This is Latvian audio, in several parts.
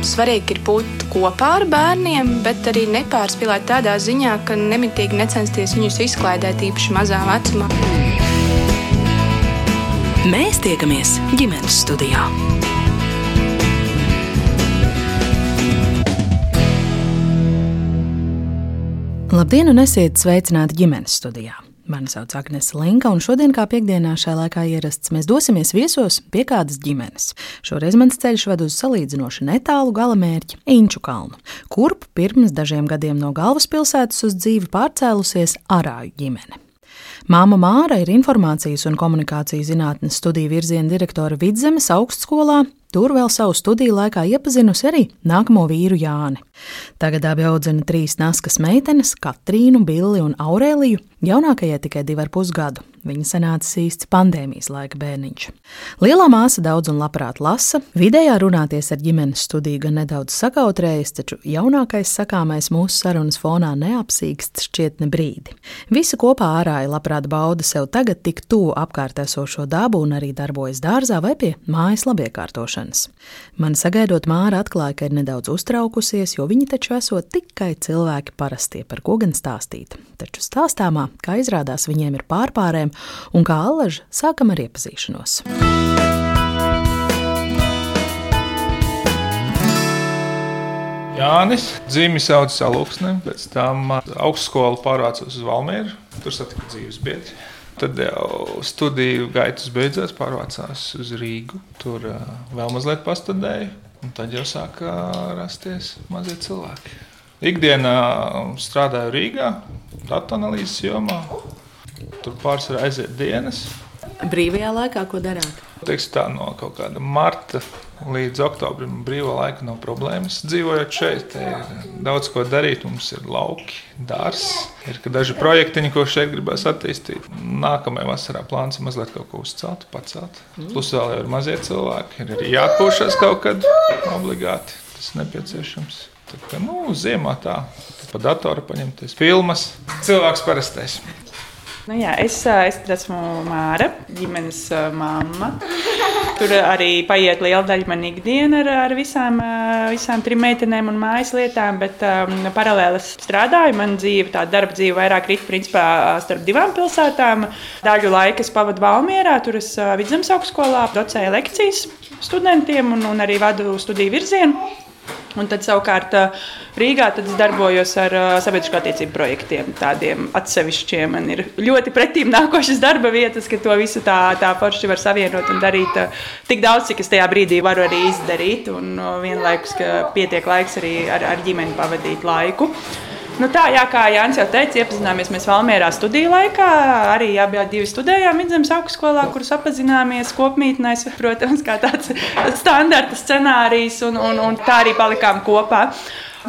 Svarīgi ir būt kopā ar bērniem, bet arī nepārspīlēt tādā ziņā, ka nemitīgi necensties viņus izklaidēt īpaši mazā vecumā. Mēs tiekamies ģimenes studijā. Labdien, un esiet sveicināti ģimenes studijā! Mani sauc Agnese Linka, un šodien, kā piekdienā, šajā laikā ierasts, mēs dosimies viesos pie kādas ģimenes. Šoreiz mans ceļš ved uz salīdzinoši netālu galamērķi - Inču kalnu, kurp pirms dažiem gadiem no galvaspilsētas uz dzīvi pārcēlusies Arāju ģimene. Māma Māra ir informācijas un komunikācijas zinātnes studiju virziena direktore Vidzemes augstskolā. Tur vēl savu studiju laikā iepazinusi arī nākamo vīru Jāni. Tagad abi audzina trīs naskas meitenes, Katrīnu, Billi un Aurēliju, jaunākajai tikai divi ar pus gadu. Viņa sanācis īsts pandēmijas laika bērniņš. Lielā māsa daudz un labprāt lasa, vidējā runāties ar ģimenes studiju gan nedaudz sakautrējas, taču jaunākais sakāmais mūsu sarunas fonā neapsīkst šķiet ne brīdi. Visi kopā ārāja labprāt bauda sev tagad tik tuvu apkārt esošo dabu un arī darbojas dārzā vai pie mājas labiekārtošanas. Man sagaidot Māra atklāja, ka ir nedaudz uztraukusies, jo viņi taču esot tikai cilvēki parastie, par ko gan stāstīt. Taču stāstāmā, kā izrādās, viņiem ir pārpārēm, un kā allaž sākam ar iepazīšanos. Jānis dzimis audzis Aluksnē, pēc tam augstskolu pārvācās uz Valmieru, tur satika dzīves biedri. Tad jau studiju gaitas beidzās, pārvācās uz Rīgu. Tur vēl mazliet pastudēju, un tad jau sāka rasties mazie cilvēki. Ikdienā strādāju Rīgā, datoranalīzes jomā. Tur pārsvarā aiziet dienas. Brīvajā laikā, ko darāt? Teiksim, tā no kaut kāda marta līdz oktobrim brīvā laika nav problēmas. Dzīvojot šeit, ir daudz ko darīt. Mums ir lauki, dārsts, ir daži projektiņi, ko šeit gribēs attīstīt. Nākamajā vasarā plāns ir mazliet kaut ko uzcelt, pacelt. Plus vēl ir mazie cilvēki, ir arī jāatpūšas kaut kad obligāti. Tas nepieciešams. Tā kā nu, ziemā tā, pa datoru paņemties filmas. Cilvēks parastais. Nu, jā, es, es esmu Māra, ģimenes mamma. Tur arī paiet liela daļa man ikdiena ar, ar visām, visām trim meitenēm un mājas lietām, bet um, paralēli strādāju. Man dzīve, tā darba dzīve vairāk rit principā starp divām pilsētām. Daļu laika es pavadu Valmierā, tur es Vidzemes augstskolā docēju lekcijas studentiem un, un arī vadu studiju virzienu. Un tad savukārt Rīgā tad es darbojos ar sabiedrisko attiecību projektiem, tādiem atsevišķiem. Man ir ļoti pretīm nākošas darba vietas, ka to visu tā, tā forši var savienot un darīt tik daudz, cik es tajā brīdī varu arī izdarīt. Un vienlaikus, ka pietiek laiks arī ar, ar ģimeni pavadīt laiku. Nu tā, jā, kā Jānis jau teica, iepazināmies mēs Valmērā studiju laikā. Arī abi divi studējām Vidzemes augstskolā, kurus apzināmies kopmītnēs, protams, kā tāds standarta scenārijs, un, un, un tā arī palikām kopā.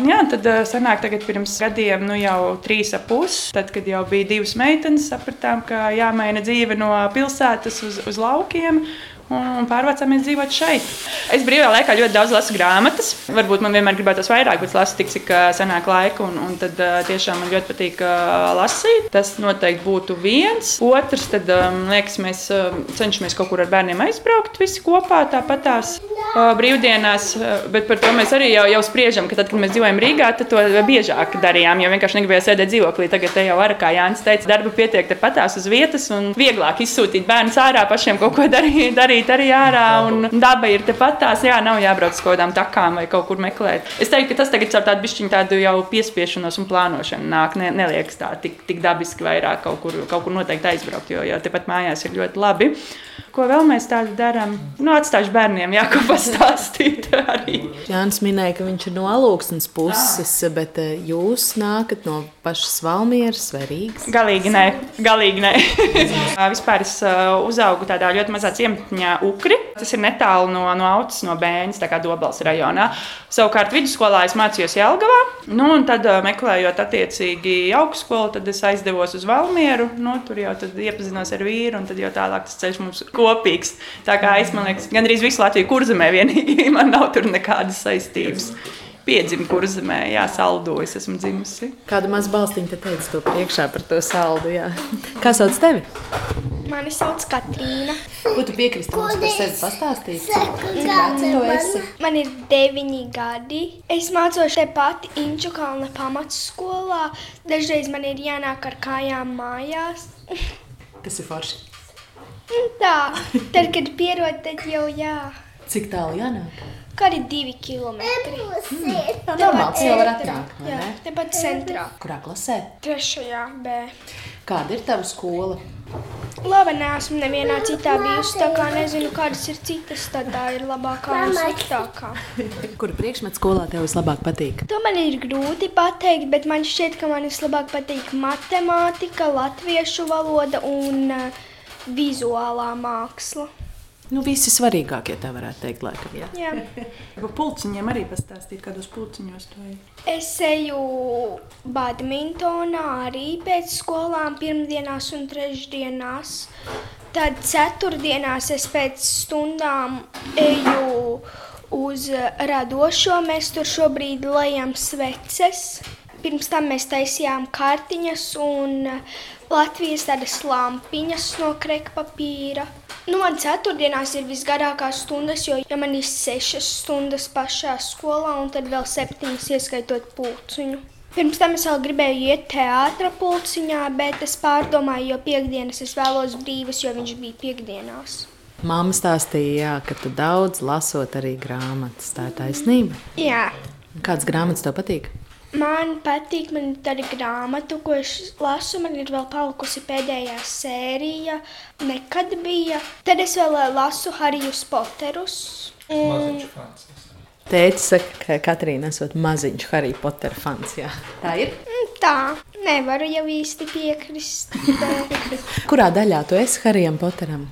Jā, tad sanāk, tagad pirms gadiem, nu jau trīs ap pusi, tad, kad jau bija divas meitenes, sapratām, ka jāmaina dzīve no pilsētas uz, uz laukiem un pārvācāmies dzīvot šeit. Es brīvā laikā ļoti daudz lasu grāmatas. Varbūt man vienmēr gribētos vairāk, bet lasu tik, cik sanāk laika. Un, un tad tiešām man ļoti patīk lasīt. Tas noteikti būtu viens. Otrs, tad liekas, mēs cenšamies kaut kur ar bērniem aizbraukt visi kopā. Tāpat tās brīvdienās, bet par to mēs arī jau, jau spriežam, ka tad, kad mēs dzīvojam Rīgā, tad to biežāk darījām. Jo vienkārši negribēja sēdēt dzīvoklī. Tagad jau var, kā Jānis teica, darba pietiek tepat tās uz vietas un vieglāk izsūtīt bērnus ārā pašiem kaut ko darīt. darīt darīt arī ārā, un daba ir tepat tās. Jā, nav jābrauc uz kaut kādām takām vai kaut kur meklēt. Es teiktu, ka tas tagad caur tādu bišķiņu tādu jau piespiešanos un plānošanu nāk. Ne, neliekas tā tik, tik dabiski vairāk kaut kur, kaut kur noteikti aizbraukt, jo, jo tepat mājās ir ļoti labi. Ko vēl mēs tādu darām? Nu, atstāšu bērniem, jā, ko pastāstīt arī. Jānis minēja, ka viņš ir no alūksnes puses, bet eh, jūs nākat no pašas Valmieras vai Rīgas? Galīgi nē, galīgi nē. Vispār es uzaugu tādā ļoti mazā ciematiņā Ukri. Tas ir netālu no, no Autas, no Bēņas, tā kā Dobals rajonā. Savukārt vidusskolā es mācījos Jelgavā, nu, un tad meklējot attiecīgi augstskolu, tad es aizdevos uz Valmieru. Nu, tur jau iepazinos ar vīru, un tad jau tālāk tas ceļš mums kopīgs. Tā kā es, man liekas, gandrīz visu Latviju kurzemē vienīgi man nav tur nekādas saistības. Piedzimu kurzemē, jā, saldu es esmu dzimusi. Kāda maza balstiņa te teica to priekšā par to saldu, jā. Kā sauc tevi? Mani sauc Katrīna. Ko tu piekrīsti mums par sevi pastāstīt? Cik vecs tu esi? Man ir deviņi gadi. Es mācos tepat Inču kalna pamatskolā. Dažreiz man ir jānāk ar kājām mājās. Tas ir forši. Tā, tad, kad pierod, tad jau jā. Cik tālu jānāk? Kādi divi kilometri? Tā normāli jau var atnākt, vai Jā, ne? tepat centrā. Kurā klasē? Trešajā B. Kāda ir tava skola? Labi, neesmu nevienā citā bijusi, tā kā nezinu, kādas ir citas, tad tā ir labākā un sliktākā. Kura priekšmeta skolā tev vislabāk patīk? To man ir grūti pateikt, bet man šķiet, ka man vislabāk patīk matemātika, latviešu valoda un uh, vizuālā māksla. Nu, visi svarīgākie, tā varētu teikt, laikam. Jā. Jā. Par pulciņiem arī pastāstīt, kādos pulciņos to ir. Es eju badmintonā arī pēc skolām, pirmdienās un trešdienās. Tad ceturtdienās es pēc stundām eju uz radošo. Mēs tur šobrīd lejam sveces. Pirms tam mēs taisījām kartiņas un Latvijas tādas lampiņas no krekpapīra. Nu, man ceturtdienās ir visgarākās stundas, jo ja man ir sešas stundas pašā skolā un tad vēl septiņas ieskaitot pulciņu. Pirms tam es vēl gribēju iet teātras pulciņā, bet es pārdomāju, jo piekdienas es vēlos brīvas, jo viņš bija piekdienās. Māma stāstīja, jā, ka tu daudz lasot arī grāmatas. Tā ir taisnība. Jā, Kādas grāmatas tev patīk? Man patīk, man ir tāda grāmata, ko es lasu. Man ir vēl palikusi pēdējā sērija, nekad bija. Tad es vēl eh, lasu Harijus Poterus. Un. Tētis saka, ka Katrīna esot maziņš Harry Potter fans. Jā. Tā ir. mm, tā, nevaru jau īsti piekrist. Kurā daļā tu esi Harijam Potteram?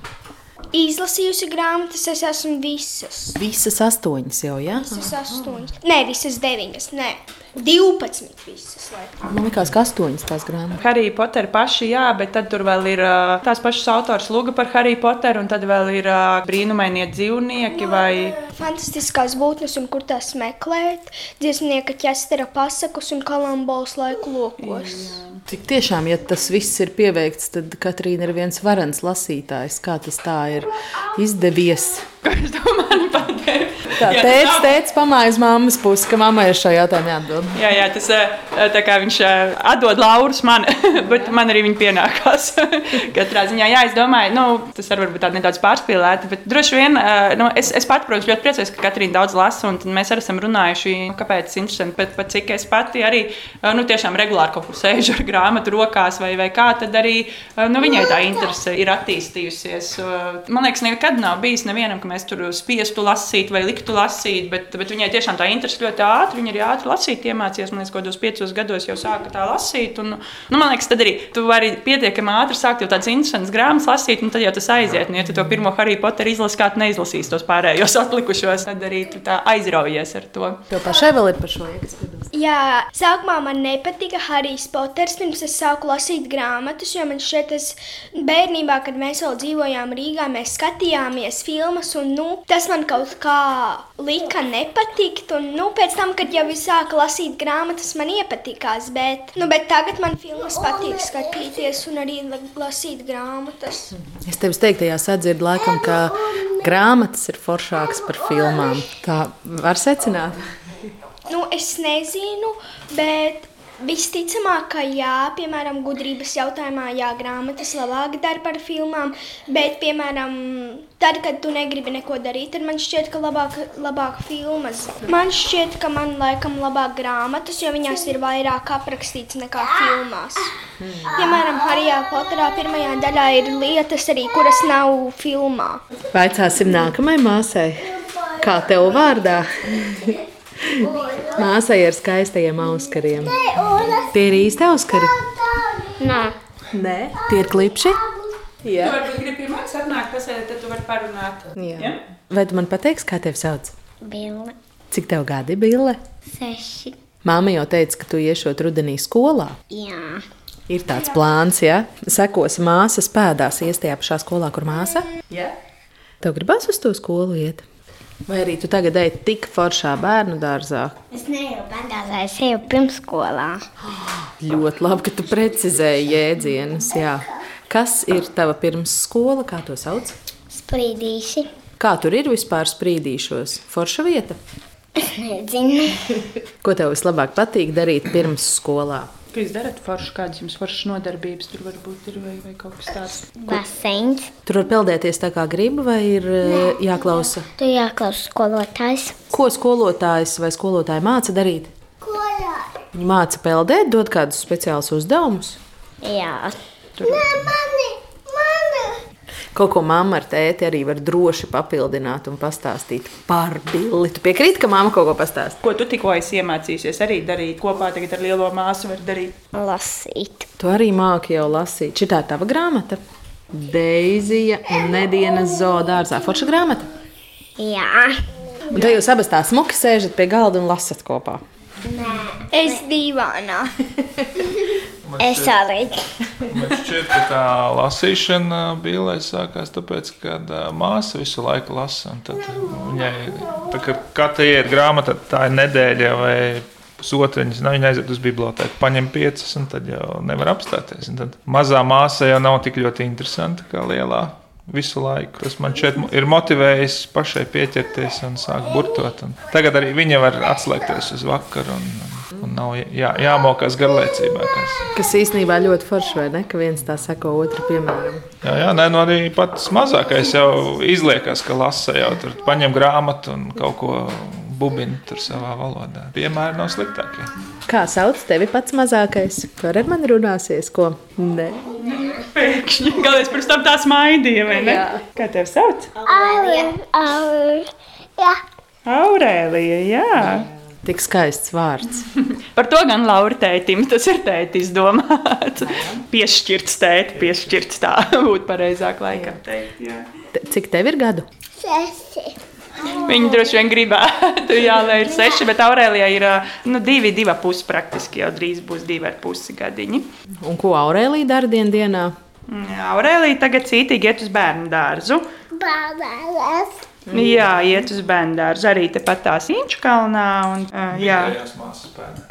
Izlasījusi grāmatas, es esmu visas. Visas astoņas jau, jā? Visas astoņas. Nē, visas deviņas. Nē, divpadsmit visas. laikam. Man liekas, ka astoņas tās grāmatas. Harry Potter paši, jā, bet tad tur vēl ir ā, tās pašas autors Lūga par Harry Potteru, un tad vēl ir ā, brīnumainie dzīvnieki vai Fantastiskās būtnes un kur tās meklēt, dziesmnieka ķestera pasakus un kalambols laiku lokos. Tik tiešām, ja tas viss ir pieveikts, tad Katrīna ir viens varens lasītājs. Kā tas tā ir izdevies? Kurš to man pateica? Tā Jā, tēvs, nav- tēvs pamājas mammas pusi, ka mammai ir šajā jautājumā jāatbild. Jā, jā, tas ā, tā kā viņš ā, atdod laurus man, bet man arī viņa pienākās. Katrā ziņā, jā, es domāju, nu, tas varbūt tāda nedaudz pārspīlēta, bet droši vien, nu, es, es pat, protams, ļoti priecājos, ka Katrīna daudz lasa, un mēs arī esam runājuši, kāpēc tas ir interesanti, bet pat cik es pati arī, nu, tiešām regulāri kaut kur sēžu ar grāmatu rokās vai, vai kā, tad arī, nu, viņai tā interese ir attīstījusies. Man liekas, nekad nav bijis nevienam, ka mēs tur spiestu lasīt vai liktu lasīt, bet, bet viņai tiešām tā interese ļoti ātri. Viņa arī ātri lasīt iemācījās. Man liekas, ka 25 gados jau sāka tā lasīt. Un, nu, man liekas, tad arī tu vari pietiekami ātri sākt jau tādas interesantas grāmatas lasīt, un tad jau tas aiziet. Un, ja tu to pirmo Harry Potteru izlasi, kā tu neizlasīsi tos pārējos atlikušos, tad arī tu tā aizraujies ar to. Tev pašai vēl ir par šo piebilst? Jā, sākumā man nepatika Harijs Poters, pirms es sāku lasīt grāmatas, jo man šķiet, tas bērnībā, kad mēs vēl dzīvojām Rīgā, mēs skatījāmies filmas, un nu, tas man kaut kā lika nepatikt. Un, nu, pēc tam, kad jau es sāku lasīt grāmatas, man iepatikās, bet, nu, bet tagad man filmas patīk skatīties un arī la- lasīt grāmatas. Es tev teiktajā sadzirdu, laikam, ka grāmatas ir foršākas par filmām. Tā var secināt. Nu, es nezinu, bet visticamāk, ka jā, piemēram, gudrības jautājumā, jā, grāmatas labāk dara par filmām. Bet, piemēram, tad, kad tu negribi neko darīt, tad man šķiet, ka labāk, labāk filmas. Man šķiet, ka man laikam labāk grāmatas, jo viņās ir vairāk aprakstīts nekā filmās. Piemēram, Harijā Poterā pirmajā daļā ir lietas arī, kuras nav filmā. Vaicāsim nākamajai māsai, kā tev vārdā? Māsai ar skaistajiem auskariem. Tie ir īsti auskari. Nā. Nē, tie ir klipši. Jā. varbūt gribi pirmais atnākt, pasēdēt, tad tu vari parunāt. Jā. Vai tu man pateiksi, kā tevi sauc? Bille, Cik tev gadi, Bille? seši. Māma jau teica, ka tu iešot rudenī skolā. Jā, Ir tāds plāns, ja sekos māsas pēdās, ies tajā pašā skolā, kur māsa. Jā. Tev gribās uz to skolu iet? Vai arī tu tagad ej tik foršā bērnu dārzā? es neju bērngāzā, es eju pirmsskolā. Ļoti labi, ka tu precizēji jēdzienus. Jā. Kas ir tava pirmsskola? Kā to sauc? Sprīdīši. Kā tur ir vispār sprīdīšos? Forša vieta. Nezinu. Ko tev vislabāk patīk darīt pirms skolā? Ko jūs darat forši, kādas jums foršas nodarbības tur varbūt ir vai, vai kaut kas tāds? Baseins. Tur var peldēties tā kā grib, vai ir eh, jāklausa? Tu jāklausa skolotājs. Ko skolotājs vai skolotāja māca darīt? Viņa māca peldēt, dod kādus speciālus uzdevumus. Jā. Nē, mani, mani. Kaut ko mamma ar tēti arī var droši papildināt un pastāstīt par billi. Tu piekrīti, ka mamma kaut ko pastāsta? Ko tu tikko esi iemācījusies arī darīt kopā tagad ar lielo māsu? Var darīt? Lasīt. Tu arī māki jau lasīt. Šī tā ir tava grāmata. Deizija un Nedēļas zoodārzā. Forša grāmata. Jā. Un te jūs abas tā smuki sēžat pie galda un lasat kopā. Es divānā. Es arī. Man šķiet, ka tā lasīšana bija sākās tāpēc, ka māsa visu laiku lasa. Tad viņai, tā, kad katra iet grāmatā, tā ir nedēļa vai pusotriņas. Nu, viņa aiziet uz bibliotēku, paņem piecas, un tad jau nevar apstāties. Un tad mazā māsa jau nav tik ļoti interesanta kā lielā. Visu laiku. Tas man šeit ir motivējis pašai pieķerties un sākt burtot. Un tagad arī viņa var atslēgties uz vakaru un, un, nav jā, jāmokās garlaicībā. Kas. Kas īstenībā ļoti forši, vai ne? Ka viens tā sako otru, piemēram. Jā, jā nē, nu arī pats mazākais jau izliekas, ka lasa jau tur paņem grāmatu un kaut ko bubina tur savā valodā. Piemēri nav sliktākie. Kā sauc tevi pats mazākais? Tur ar mani runāsies, ko? Nē. Pēkšņi. Galvenais pirms tam tā smaidīja, vai ne? Jā. Kā tev sauc? Aur, aur. Jā. Aurēlija, jā. Tik skaists vārds. Par to gan Laura tētim, tas ir tētis domāts. Piešķirts tēti, piešķirts tā būtu pareizāk laikam teikt. Jā. Cik tev ir gadu? Sesi. Viņi droši vien gribētu, jā, lai ir seši, bet Aurēlijā ir nu, divi, divi pusi praktiski. Jau drīz būs divi ar pusi gadiņi. Un ko Aurēlija dara dien dienā? Aurēlija tagad cītīgi iet uz bērnu dārzu. Bābēlēs. Jā, iet uz bērnu dārzu arī tepat tās Inču kalnā. Un, ā, jā.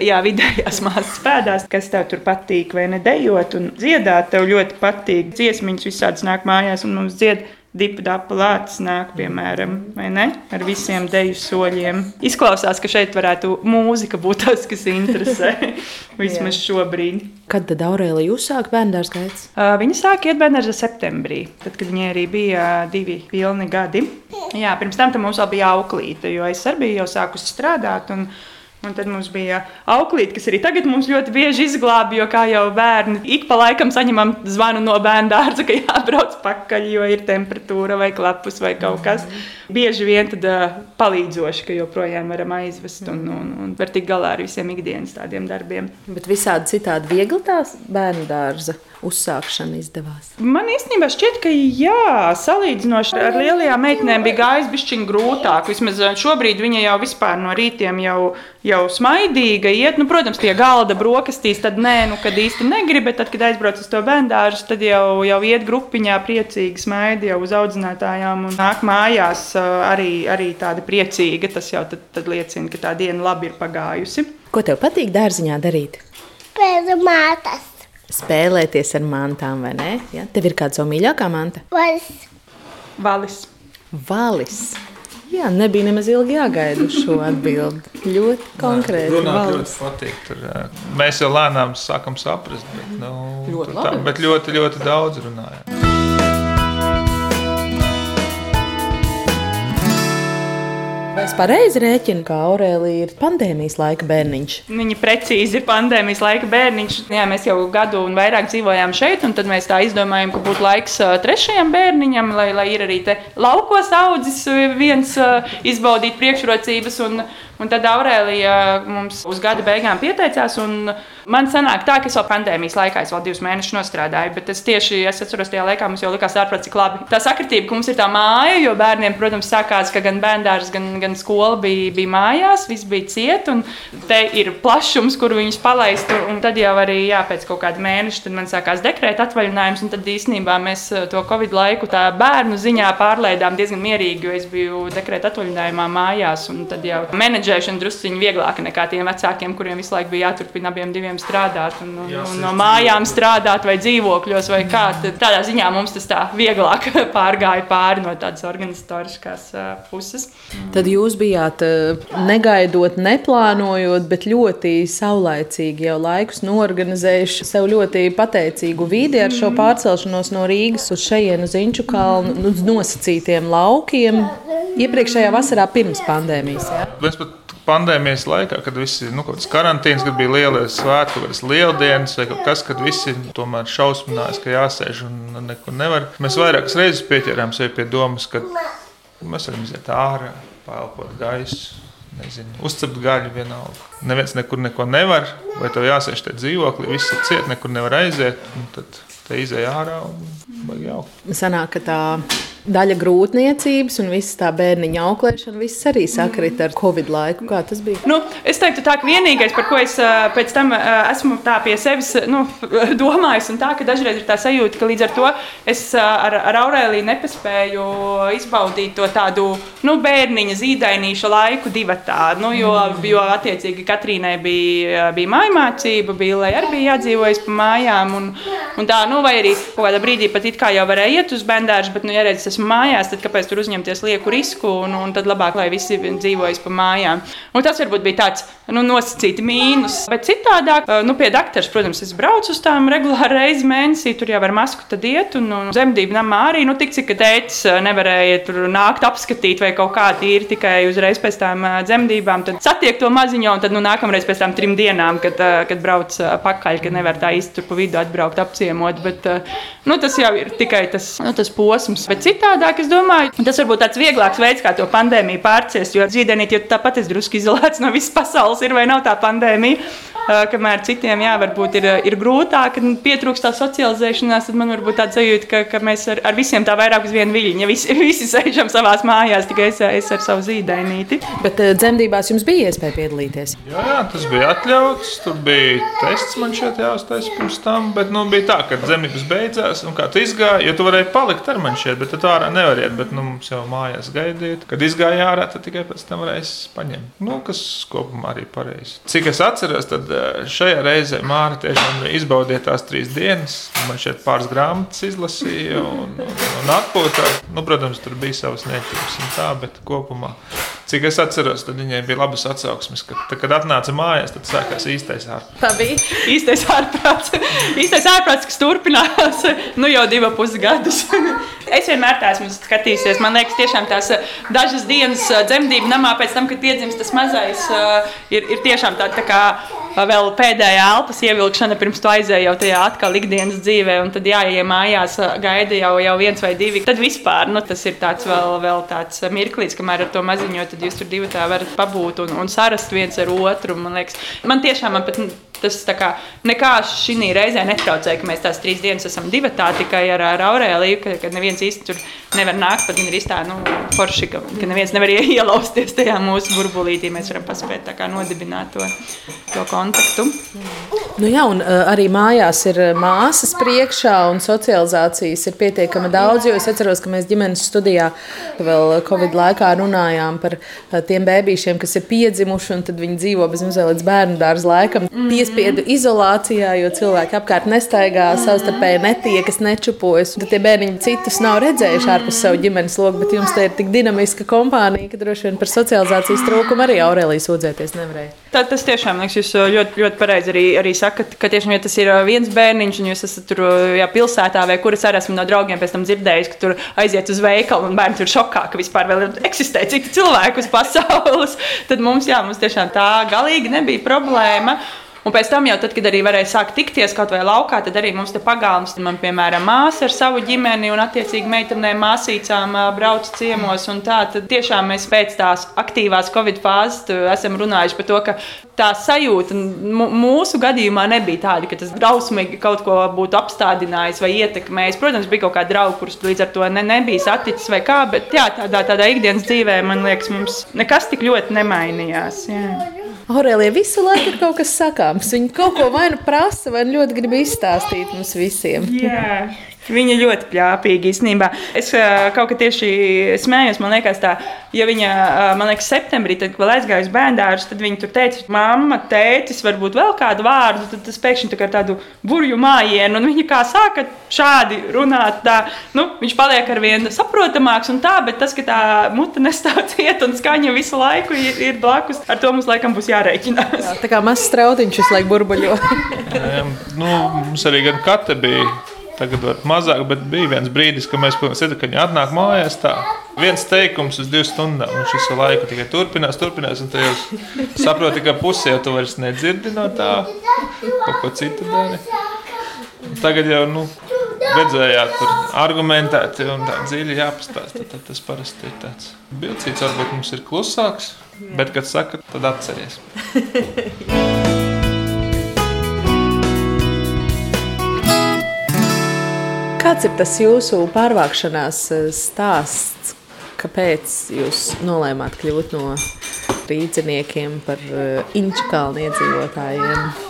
Jā, vidējās māsas pēdās, kas tev tur patīk, vai ne dejot un dziedāt. Tev ļoti patīk dziesmiņas, visādas nāk mājās un mums dzied. Dipa dapa lācis nāk, piemēram, vai ne? Ar visiem deju soļiem. Izklausās, ka šeit varētu mūzika būt tas, kas interesē. Vismaz šobrīd. Kad tad Aurēlija uzsāka bērnu skaits? Uh, Viņa sāka iet bērnā septembrī, tad, kad viņai arī bija uh, divi pilni gadi. Jā, pirms tam tam mums vēl bija auklīte, jo es arī biju jau sākusi strādāt. Un, Un tad mums bija auklīte, kas arī tagad mums ļoti bieži izglābj, jo kā jau bērni ik pa laikam saņemam zvanu no bērnu dārza, ka jābrauc pakaļ, jo ir temperatūra vai klapus vai kaut kas. Bieži vien tad uh, palīdzoši, ka joprojām varam aizvest un, un, un var tikt galā ar visiem ikdienas tādiem darbiem. Bet visādi citādi viegli tās bērnu dārza uzsākšana izdevās. Man īstenībā šķiet, ka jā, salīdzinoši ar lielajām meitenēm bija gājis bišķiņ grūtāk. Vismaz šobrīd viņa jau vispār no rītiem jau, jau smaidīga iet. Nu, protams, pie galda brokastīs, tad nē, nu, kad īsti negrib, bet tad, kad aizbrauc uz to bērndārzu, tad jau, jau iet grupiņā priecīgi smaidi jau uz audzinātājām un nāk mājās arī, arī tāda priecīga. Tas jau tad, tad liecina, ka tā diena labi ir pagājusi. Ko tev patīk dārziņā darīt? Pēc mātes. Spēlēties ar mantām, vai ne? Ja? Tev ir kāda savu mīļākā manta? Vas. Valis. Valis. Jā, nebija nemaz ilgi jāgaida uz šo atbildi. Ļoti konkrēti. Runāt valis. ļoti patīk. Tur, mēs jau lēnām sākam saprast, bet, nu, Ļoti tā, bet ļoti, ļoti daudz runājam. Es pareizi rēķinu, ka Aurēlija ir pandēmijas laika bērniņš? Viņa precīzi ir pandēmijas laika bērniņš. Jā, mēs jau gadu un vairāk dzīvojām šeit, un tad mēs tā izdomājām, ka būtu laiks trešajam bērniņam, lai, lai ir arī te laukos audzis viens izbaudīt priekšrocības. Un, un tad Aurēlija mums uz gada beigām pieteicās. Man sanāk tā, ka es vēl pandēmijas laikā, es vēl divus mēnešus nostrādāju, bet es tieši es atceros, tajā laikā mums jau likās ārprāt, cik labi. Tā sakritība, ka mums ir tā māja, jo bērniem, protams, sākās, ka gan bērndārs, gan, gan skola bija, bija mājās, viss bija ciet, un te ir plašums, kur viņus palaist. Un tad jau arī jā, pēc kaut kāda mēneša tad man sākās dekrēta atvaļinājums, un tad īstenībā mēs eh, to Covid laiku tā bērnu ziņā pārlaidām diezgan mierīgi, jo es biju dekrēta atvaļinājumā mājās, un tad jau menedžeri menedžēšana druskuļi vieglāka nekā tiem vecākiem, kuriem visu laiku bija jāturpina abiem diviem strādāt, un, un, un no mājām strādāt, vai dzīvokļos, vai kā. Tad tādā ziņā mums tas tā vieglāk pārgāja pāri no tādas organizatoriskās puses. Tad jūs bijāt negaidot, neplānojot, bet ļoti saulaicīgi jau laikus norganizējuši sev ļoti pateicīgu vidi ar šo pārcelšanos no Rīgas uz šejienu uz Inču kalnu, uz nosacītiem laukiem. Iepriekšējā vasarā pirms pandēmijas. Ja? Mēs pat pandēmijas laikā, kad visi nu, karantīnas, kad bija lielie svētki, kādas lieldienas vai kas, kad visi tomēr šausminājās, ka jāsēž un nekur nevar. Mēs vairākas reizes pieķērām sevi pie domas, ka mēs varam iziet ārā, pēlpot gaisu. Nezinu, uzcept gaļu vienalga. Neviens nekur neko nevar, vai tev jāsēž te dzīvoklī, viss ir ciet, nekur nevar aiziet. Tad te izēja ārā un baigi jaukt. Sanāk, ka tā daļa grūtniecības un viss tā bērniņa auklēšana, viss arī sakrit ar Covid laiku. Kā tas bija? Nu, es teiktu, tā, ka vienīgais, par ko es pēc tam esmu tā pie sevis nu, domājis, un tā, ka dažreiz ir tā sajūta, ka līdz ar to es ar, ar Aurēliju nepaspēju izbaudīt to tādu nu, bērniņa zīdainīša laiku divatā. Nu, jo, jo, attiecīgi, Katrīnai bija, bija mājmācība, Bīlai arī bija jādzīvojas pa mājām, un, un tā, nu, vai arī kaut kādā brīdī pat it kā jau varēja iet uz bendāžu, bet, nu, ja redz, esmu mājās, tad kāpēc tur uzņemties lieku risku un, un tad labāk, lai visi dzīvojas pa mājām. Un tas varbūt bija tāds nu, nosacīti mīnus. Bet citādāk, nu, pie doktora, protams, es braucu uz tām regulāri reizi mēnesī, tur jau ar masku tad iet, un, un zemdību namā arī, nu, tik cik tētis nevarēja tur nākt apskatīt vai kaut kā tīri tikai uzreiz pēc tām dzemdībām, tad satiek to maziņo, un tad nu, nākamreiz pēc tam trim dienām, kad, kad brauc pakaļ, kad nevar tā īsti tur pa vidu atbraukt apciemot. Bet, nu, tas jau ir tikai tas, nu, tas posms. Bet citādāk, es domāju, tas varbūt tāds vieglāks veids, kā to pandēmiju pārciest. Jo zīdainīt, jo tāpat es drusku izolēts no visas pasaules, ir vai nav tā pandēmija. Kamēr citiem, jā, varbūt ir, ir grūtāk, pietrūkst tā socializēšanās, tad man varbūt tāds sajūta, ka, ka mēs ar, ar visiem tā vairāk uz vienu viļņu. Ja visi, visi sēžam savā mājās, tikai es, es ar savu zīdainīti. Bet dzemdībās jums bija iespēja piedalīties? Jā, jā tas bija atļauts. Tur bija tests man šeit jāuztais pirms tam, bet nu, bija tā, ka dzemdības beidzās un kā tu izgāji, jo tu varēji palikt ar mani šeit, bet tu ārā nevariet. Bet nu, mums jau mājās gaidiet. Kad izgāja ārā, tad tikai pēc tam varēs paņemt. Nu, kas kopumā arī pareizi. Cik es atceros, tad šajā reizē Māra tiešām izbaudīja tās trīs dienas. Man šeit pāris grāmatas izlasīja un, un, un atpūtā. Nu, protams, tur bija savas niecības un tā, bet kopumā. Cik es atceros, tad viņai bija labas atsauksmes, ka, tad, kad atnāca mājās, tad sākās īstais ārprāts. Tā bija īstais ārprāts, īstais ārprāts kas turpinās nu, jau divus pusgadus. es vienmēr esmu skatījusies, man liekas, tiešām tās dažas dienas dzemdību namā pēc tam, kad piedzimst tas mazais, ir, ir tiešām tāda tā kā vēl pēdējā elpas ievilkšana, pirms tu aizēji jau tajā atkal ikdienas dzīvē, un tad jāiet mājās, gaida jau, jau viens vai divi. Tad vispār nu, tas ir tāds vēl, vēl tāds mirklis, kamēr ar to maziņo, tad jūs tur divi tā varat pabūt un, un sarast viens ar otru. Man, liekas, man tiešām man pat tas kā, nekā šī reizē netraucēja, ka mēs tās trīs dienas esam divi tā tikai ar, ar Aurēliju, ka, ka neviens īsti tur nevar nākt. Pat gan ir tā, nu, forši, ka, ka neviens nevar ielausties tajā mūsu burbulītī. Mēs varam paspēt kā, nodibināt to, to kontaktu. Nu jā, un uh, arī mājās ir māsas priekšā, un socializācijas ir pietiekami daudz. Jo es atceros, ka mēs ģimenes studijā vēl Covid laikā runājām par uh, tiem bērniem, kas ir piedzimuši, un tad viņi dzīvo bez mazliet līdz bērnu dārza laikam. Mm piespiedu izolācijā, jo cilvēki apkārt nestaigā, savstarpēji netiekas, nečupojas. Tad tie bērniņi citus nav redzējuši ārpus savu ģimenes loku, bet jums te ir tik dinamiska kompānija, ka droši vien par socializācijas trūkumu arī Aurēlijas sūdzēties nevarēja. Tā, tas tiešām liekas, jūs ļoti, ļoti pareizi arī, arī sakat, ka tiešām, ja tas ir viens bērniņš, un jūs esat tur jā, pilsētā, vai kur es arī esmu no draugiem pēc tam dzirdējis, ka tur aiziet uz veikalu un bērni tur šokā, ka vispār eksistē citi cilvēki uz pasaules, tad mums, jā, mums tiešām tā galīgi nebija problēma. Un pēc tam, jau tad, kad arī varēja sākt tikties kaut vai laukā, tad arī mums te pagalms, man, piemēram, māsa ar savu ģimeni un, attiecīgi, meitenēm, māsīcām brauc ciemos. Tā, tad tiešām mēs pēc tās aktīvās Covid fāzes esam runājuši par to, ka tā sajūta mūsu gadījumā nebija tāda, ka tas drausmīgi kaut ko būtu apstādinājis vai ietekmējis. Protams, bija kaut kādi draugi, kurus līdz ar to ne, nebija saticis vai kā, bet jā, tādā, tādā ikdienas dzīvē, man liekas, mums nekas tik ļoti nemainījās. Jā. Aurēlija visu laiku ir kaut kas sakāms. Viņa kaut ko vai nu prasa, vai nu ļoti grib izstāstīt mums visiem. Jā. Viņa ļoti pļāpīga īstenībā. Es uh, kaut kā tieši smējos, man liekas, tā, ja viņa, uh, man liekas, septembrī, tad, kad vēl aizgāja uz bērndārus, tad viņa tur teica, mamma, tētis, varbūt vēl kādu vārdu, tad tas pēkšņi tā kā tādu burju mājienu, un viņa kā sāka šādi runāt, tā, nu, viņš paliek ar vien saprotamāks un tā, bet tas, ka tā mute nestāv ciet un skaņa visu laiku ir, ir blakus, ar to mums laikam būs jārēķinās. Jā, tā kā mazs strautiņš visu laiku burbuļo. nu, mums arī gan kate bija Tagad var mazāk, bet bija viens brīdis, kad mēs redzam, ka viņi atnāk mājās. Tā. Viens teikums uz divām stundām, un šis laiku tikai turpinās, turpinās. Un jūs saprotat, ka pusē jau tu vairs nedzirdi no tā, kaut ko citu dari. Tagad jau nu, redzējāt, tur argumentēti un tā dziļi jāpastāsta. Tad tas parasti ir tāds bilcīts, varbūt mums ir klusāks, bet, kad saka, tad atceries. Kāds ir tas jūsu pārvākšanās eh, stāsts? Kāpēc jūs nolēmāt kļūt no rīzniekiem par eh, Inču kalnu iedzīvotājiem?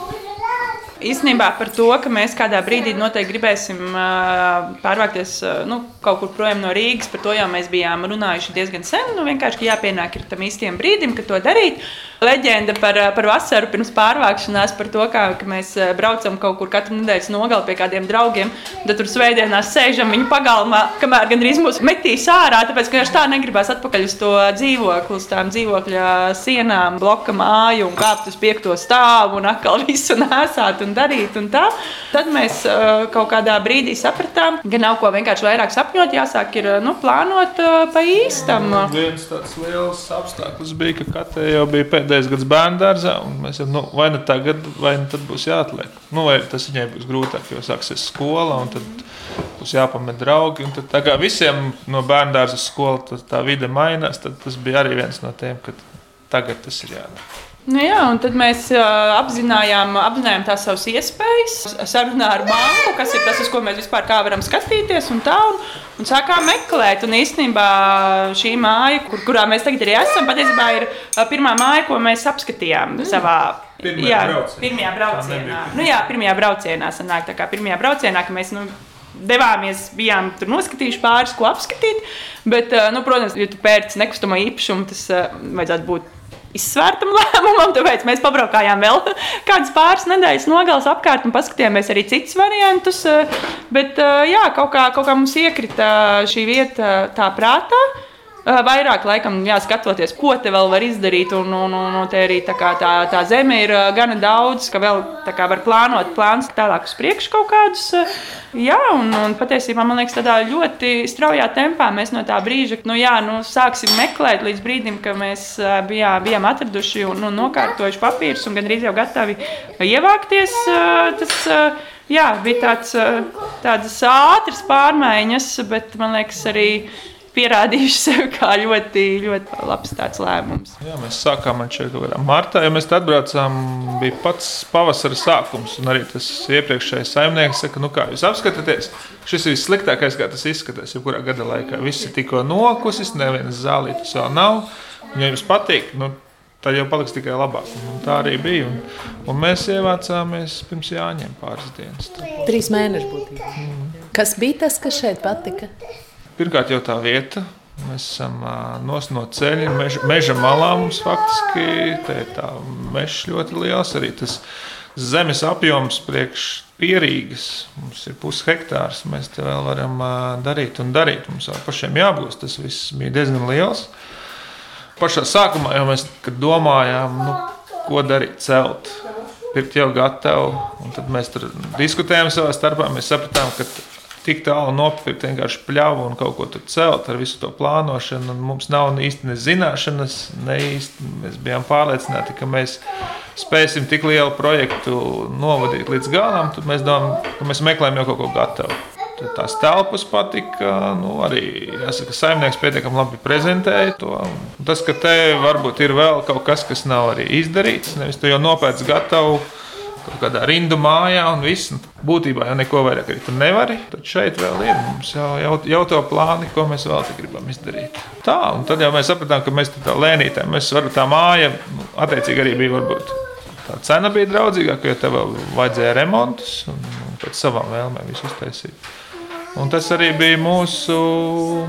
Īstenībā par to, ka mēs kādā brīdī noteikti gribēsim uh, pārvākties uh, nu, kaut kur prom no Rīgas, par to jau mēs bijām runājuši diezgan sen. Nu, vienkārši jāpienāk tam īstajam brīdim, kad to darīt. Leģenda par, par vasaru pirms pārvākšanās, par to, kā mēs eh, braucam kaut kur katru nedēļas nogali pie kādiem draugiem. Tad tur svētdienās sēžam viņu pagalmā, kamēr gandrīz mūs metīs ārā, tāpēc ka viņš tā negribās atpakaļ uz to dzīvokli, uz tām dzīvokļa sienām, bloka māju un kāpt uz piekto stāvu un atkal visu nesāt un darīt. Un tā. Tad mēs uh, kaut kādā brīdī sapratām, ka nav ko vienkārši vairāk sapņot, jāsāk ir nu, plānot uh, pa īstam. Viens tāds liels apstākļus bija, ka katra jau bija pēdējais gads bērnu dārzā, un mēs jau nu, vai nu tagad, vai nu tad būs jāatliek. Nu, vai tas viņai būs grūtāk, jo sāksies skola, un tad būs jāpamet draugi. Tad, tā kā visiem no bērnu dārza skola tā vide mainās, tad tas bija arī viens no tiem, ka tagad tas ir jādara. Nu jā, un tad mēs uh, apzinājām, apzinājām tās savas iespējas, sarunā ar banku, kas ir tas, uz ko mēs vispār varam skatīties. Un tā, un, un sākām meklēt. Un īstenībā šī māja, kur, kurā mēs tagad arī esam, patiesībā ir pirmā māja, ko mēs apskatījām mm. savā. Pirmajā jā, braucienā. Pirmajā braucienā. Nu, jā, pirmajā braucienā sanāk, tā kā pirmajā braucienā, ka mēs nu, devāmies, bijām tur noskatījuši pāris, ko apskatīt. Bet, nu, protams, ja tu pērci nekustamo īpašumu, tas vajadzētu būt izsvērtam lēmumam, tāpēc mēs pabraukājām vēl kādas pāris nedēļas nogales apkārt un paskatījāmies arī citus variantus. Bet jā, kaut kā, kaut kā mums iekrita šī vieta tā prātā. Vairāk, laikam, jāskatoties, ko te vēl var izdarīt. Un, un, un, un te arī tā, tā, tā zeme ir gana daudz, ka vēl kā, var plānot plānus tālāk uz priekšu kaut kādus. Jā, un, un patiesībā man liekas, tādā ļoti straujā tempā mēs no tā brīža, nu, jā, nu, sāksim meklēt līdz brīdim, kad mēs bijām, bijām atraduši un, un nokārtojuši papīrus un gandrīz jau gatavi ievākties. Tas, jā, bija tāds, tādas ātras pārmaiņas, bet man liekas, arī pierādījuši sevi kā ļoti, ļoti labs lēmums. Jā, mēs sākām ar kādā martā, ja mēs atbraucām, bija pats pavasara sākums. Un arī tas iepriekšējais saimnieks saka, nu kā jūs apskatāties, šis ir vissliktākais, kā tas izskatās. Jebkurā gada laikā viss ir tikko nokusis, nevienas zālītes vēl nav. Un, ja jums patīk, nu, tad jau paliks tikai labāk. Un tā arī bija. Un, un mēs ievācāmies pirms jāņem pāris dienas. Trīs mēneši būtībā. Mm. Kas bija tas, kas šeit patika? Pirmkārt, jau tā vieta. Mēs esam nos no ceļa, meža, meža malā. Mums faktiski ir tā meža ļoti liels. Arī tas zemes apjoms priekš pierīgas. Mums ir pusi hektārs. Mēs te vēl varam darīt un darīt. Mums vēl pašiem jābūt. Tas viss bija diezgan liels. Pašā sākumā jau mēs domājām, nu, ko darīt, celt. Pirkt jau gatavu, un tad mēs tur diskutējām savā starpā. Mēs sapratām, ka tik tālu nopirkt vienkārši pļāvu un kaut ko tur celt ar visu to plānošanu. Mums nav īsti ne zināšanas, ne īsti mēs bijām pārliecināti, ka mēs spēsim tik lielu projektu novadīt līdz galam. Tad mēs domājam, ka mēs meklējam jau kaut ko gatavu. Tad tās telpas patika. Nu, arī jāsaka, saimnieks pietiekami labi prezentēja to. Un tas, ka te varbūt ir vēl kaut kas, kas nav arī izdarīts, nevis tu jau nopērci gatavu kaut kādā rindu mājā un viss. Nu, būtībā jau neko vairāk arī tur nevari. Tad šeit vēl ir mums jau, jau, jau to plāni, ko mēs vēl gribam izdarīt. Tā, un tad jau mēs sapratām, ka mēs tā lēnītēm, mēs varam tā māja, nu, attiecīgi arī bija varbūt. Tā cena bija draudzīgāka, jo tev vajadzēja remontus un, un pēc savām vēlmēm visu uztaisīt. Un tas arī bija mūsu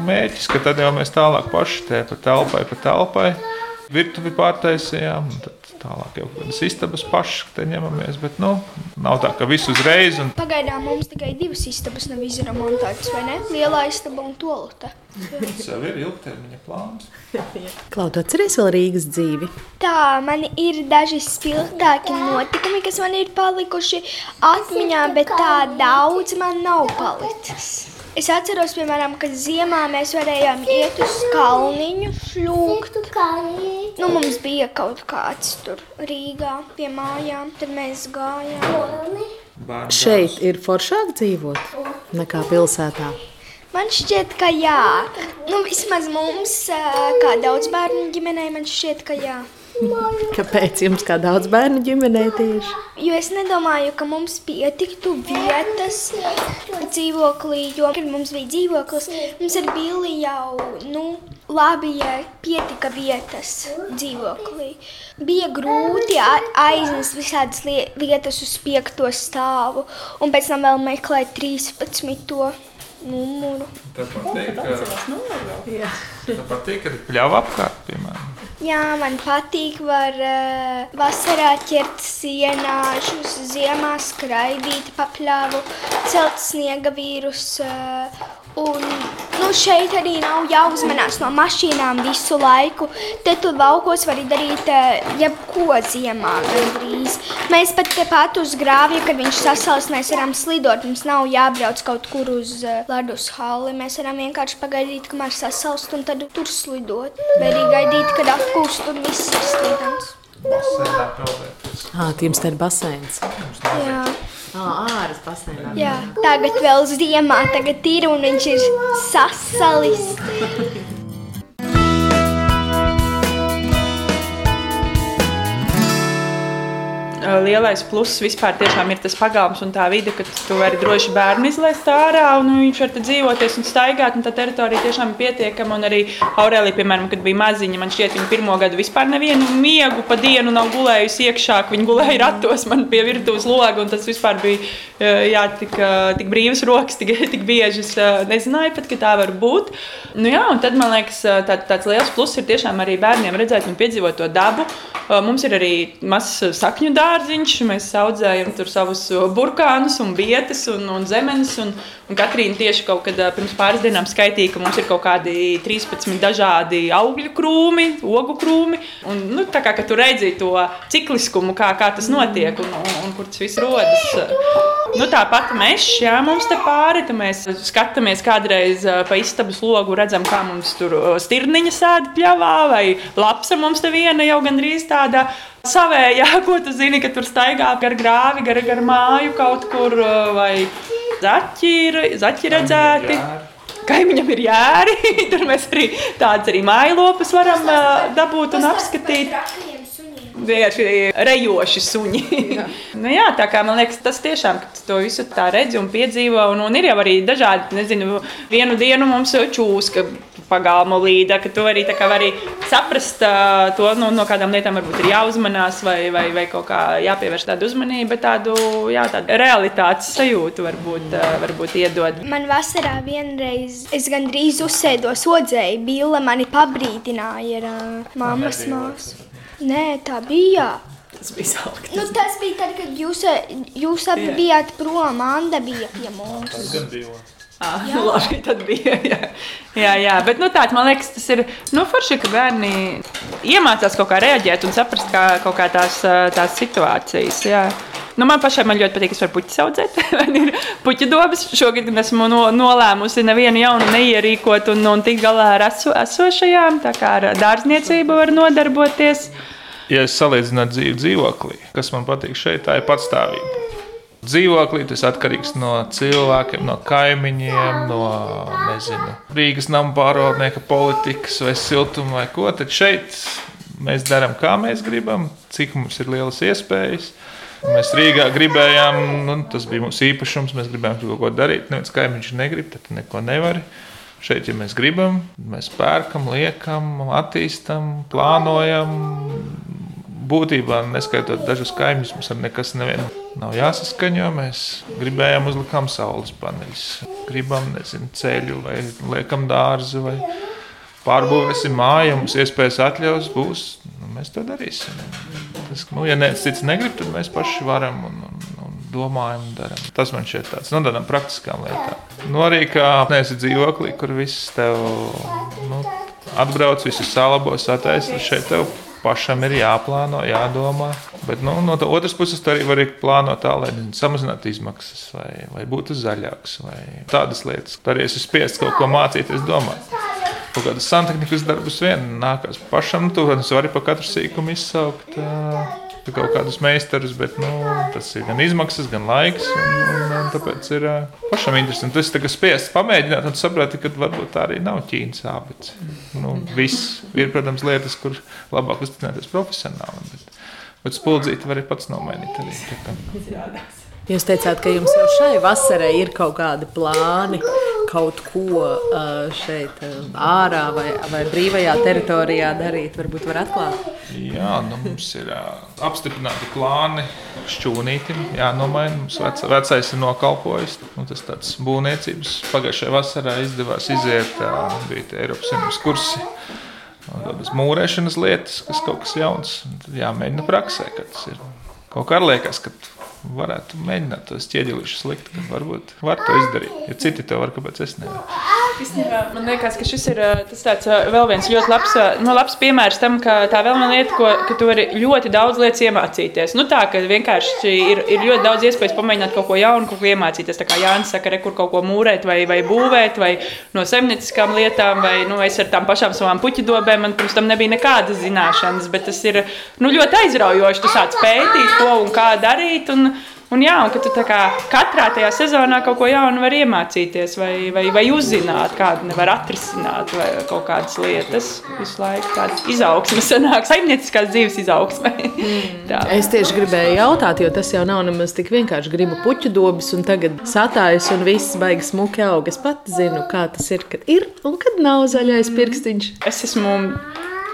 mērķis, ka tad jau mēs tālāk paši te pa telpai, pa telpai virtuvi pārtaisījām. Tad tālāk jau kādas istabas pašas te ņemamies. Bet nu, nav tā, ka viss uzreiz. Un... Pagaidām mums tikai divas istabas nav izremontētas, vai ne? Lielā istaba un tolute. Tas jau ir ilgtermiņa plāns. Klau, tu atceries vēl Rīgas dzīvi? Tā, man ir daži spilgtāki notikumi, kas man ir palikuši atmiņā, bet tā daudz man nav palicis. Es atceros, piemēram, ka ziemā mēs varējām iet uz kalniņu, šļūkt. Nu, mums bija kaut kāds tur Rīgā pie mājām, tad mēs gājām. Šeit ir foršāk dzīvot nekā pilsētā. Man šķiet, ka jā. Nu, vismaz mums, kā daudz bērnu ģimenei, man šķiet, ka jā. Kāpēc jums kā daudz bērnu ģimenē tieši? Jo es nedomāju, ka mums pietiktu vietas dzīvoklī, jo, kad mums bija dzīvoklis, mums ar Billi jau, nu, labi, ja pietika vietas dzīvoklī. Bija grūti a- aiznest visādas lietas uz piekto stāvu, un pēc tam vēl meklēt 13. numuru. Tas patīk, ka, tas patīk, ka pļāva apkārt, piemēram. Jā, man patīk, var uh, vasarā ķert sienāžus, ziemā skraidīt pa pļāvu, celt sniega vīrus. Uh, un nu, šeit arī nav jāuzmanās no mašīnām visu laiku. Te tur laukos var darīt uh, jebko ziemā gandrīz. Mēs pat tepat uz grāvja, kad viņš sasals, mēs varam slidot. Mums nav jābrauc kaut kur uz uh, ledus halli. Mēs varam vienkārši pagaidīt, kamēr sasalst un tad tur slidot. Vai arī gaidīt, kad apkūst un viss ir slidams. Basēnā peldēties. Ah, te ir baseins. Jā. Āras baseinā. Jā, tagad vēl ziemā, tagad ir un viņš ir sasalis. lielais pluss vispār ir tas pagalms un tā vide, ka tu vari droši bērnu izlaist ārā un viņš var dzīvoties un staigāt. Un tā teritorija tiešām ir pietiekama. Un arī Aurēlija, piemēram, kad bija maziņa, man šķiet, viņa pirmo gadu vispār nevienu miegu pa dienu nav gulējusi iekšā. Viņa gulēja ratos man pie virtuves loga un tas vispār bija eh, jā, tik, eh, tik brīvas rokas, tik, tik bieži. Es eh, nezināju pat, ka tā var būt. Nu, jā, un tad man liekas, eh, tā, tāds liels pluss ir tiešām arī bērniem redzēt un piedzīvot to dabu. Eh, Mums ir arī mazs sakņu dārziņš, mēs audzējam tur savus eh, burkānus un bietas un, un zemenes. Un, un Katrīna tieši kaut kad eh, pirms pāris dienām skaitīja, ka mums ir kaut kādi 13 dažādi augļu krūmi, ogu krūmi. Un, nu, tā kā tu redzi to cikliskumu, kā, kā tas notiek un, un, un kur tas viss rodas. Nu, Tāpat mēs jā, mums te pāri, mēs skatāmies kādreiz ā, pa istabas logu, redzam, kā mums tur stirniņa sēž pļāvā, vai lapsa mums te viena jau gandrīz tāda. Savējā, ko tu zini, ka tur staigā gar grāvi, gar, gar māju kaut kur, ā, vai zaķi, ir- zaķi redzēti. Kaimiņam ir jēri, tur mēs arī tādas arī mājlopus varam ā, dabūt un apskatīt. Vienkārši rejoši suņi. nu, jā, tā kā man liekas, tas tiešām ka tu to visu tā redzi un piedzīvo. Un, un ir jau arī dažādi, nezinu, vienu dienu mums čūska pagalma līda, ka tu arī, tā kā vari saprast uh, to, no, no kādām lietām varbūt ir jāuzmanās vai, vai, vai kaut kā jāpievērš tādu uzmanību, bet tādu, jā, tādu realitātes sajūtu varbūt, uh, varbūt iedod. Man vasarā vienreiz, es gandrīz uzsēdos odzēju, Billa mani pabrīdināja ar uh, mammas māsu. Nē, tā bija. Tas bija salks. Nu, tas bija tad, kad jūs, jūs abi bijāt prom, Anna bija pie mums. Tas gan bija. Ah, nu, labi, tad bija. Jā, jā, jā. bet nu, tāds, man liekas, tas ir nu, forši, ka bērni iemācās kaut kā reaģēt un saprast kā, kaut kā tās, tās situācijas. Jā. Nu, man pašai man ļoti patīk, ka es varu puķis audzēt. Man ir puķu dobas. Šogad esmu no, nolēmusi nevienu jaunu neierīkot un, un tikt galā ar eso, esošajām. Tā kā ar dārzniecību var nodarboties. Ja es salīdzinātu dzīvi dzīvoklī, kas man patīk šeit, tā ir patstāvība. Dzīvoklī tas atkarīgs no cilvēkiem, no kaimiņiem, no nezinu, Rīgas nama pārvaldnieka politikas vai siltuma vai ko. Tad šeit mēs darām, kā mēs gribam, cik mums ir lielas iespējas. Mēs Rīgā gribējām, nu, tas bija mūsu īpašums, mēs gribējām kaut ko darīt. Neviens kaimiņš negrib, tad neko nevari. Šeit, ja mēs gribam, mēs pērkam, liekam, attīstam, plānojam. Būtībā, neskaitot dažus kaimiņus, mums ar nekas nevienu nav jāsaskaņo. Mēs gribējām uzlikām saules paneļus. gribam nezinu, ceļu vai liekam dārzu vai pārbūvēsim māju, mums iespējas atļaus būs, nu, mēs to darīsim. Tas, nu, ja neviens cits negrib, tad mēs paši varam un, un, un domājam un darām. Tas man šķiet tāds nu, tādām praktiskām lietām. Nu, arī kā neesi dzīvoklī, kur viss tev nu, atbrauc, visus salabos, attaisno šeit tev pašam ir jāplāno, jādomā. Bet nu, no otras puses, arī var plānot tā, lai samazinātu izmaksas, vai, vai būtu zaļāks, vai tādas lietas. Tad arī esmu spiests kaut ko mācīties, domāt. Kaut kādas santehnikas darbus vien nākās pašam. Nu, Protams, var arī pa katru sīkumu izsaukt. Kaut kādus meistarus, bet nu, tas ir gan izmaksas, gan laiks. Un, un, un tāpēc ir pašam interesanti. Tas ir spiests pamēģināt un saprast, ka varbūt tā arī nav ķīnas sāpes. Nu, viss ir, protams, lietas, kur labāk uzticēties profesionāli. Bet, bet spuldzīti var arī pats nomainīt. Arī, Jūs teicāt, ka jums jau šai vasarai ir kaut kādi plāni, kaut ko šeit ārā vai, vai brīvajā teritorijā darīt. Varbūt var atklāt. Jā, nu, mums ir apstiprināti plāni šķūnītim. Jā, nomaina. Mums vec, vecais ir nokalpojis. Nu, tas tāds būvniecības pagājušajā vasarā izdevās iziet, bija Eiropas Savienības kursi tādas mūrēšanas lietas, kas kaut kas jauns. Jāmēģina praksē, ka tas ir. Kaut kā liekas, ka varētu mēģināt tos ķieģelīšus likt, ka varbūt var to izdarīt. Ja citi to var, kāpēc es nevaru? Man liekas, ka šis ir tāds vēl viens ļoti labs, nu, labs piemērs tam, ka tā vēl viena lieta, ko, ka tu vari ļoti daudz lietas iemācīties. Nu, tā, ka vienkārši ir, ir ļoti daudz iespējas pamēģināt kaut ko jaunu, kaut ko iemācīties. Tā kā Jānis saka, re, kur kaut ko mūrēt vai, vai būvēt, vai no zemnieciskām lietām, vai nu, es ar tām pašām savām puķidobēm, man pirms tam nebija nekādas zināšanas, bet tas ir nu, ļoti aizraujoši. Tu sāc pētīt, ko un kā darīt. Un, Un, jā, un ka tu kā katrā tajā sezonā kaut ko jaunu vari iemācīties, vai, vai, vai uzzināt, kādu nevar atrisināt, vai kaut kādas lietas. Visu laiku tāda izaugsme sanāk, saimnieciskās dzīves izaugsme. Mm. es tieši gribēju jautāt, jo tas jau nav nemaz tik vienkārši. Gribu puķu dobas, un tagad satājas, un viss baigas smuki aug. Es pat zinu, kā tas ir, kad ir un kad nav zaļais pirkstiņš. Es esmu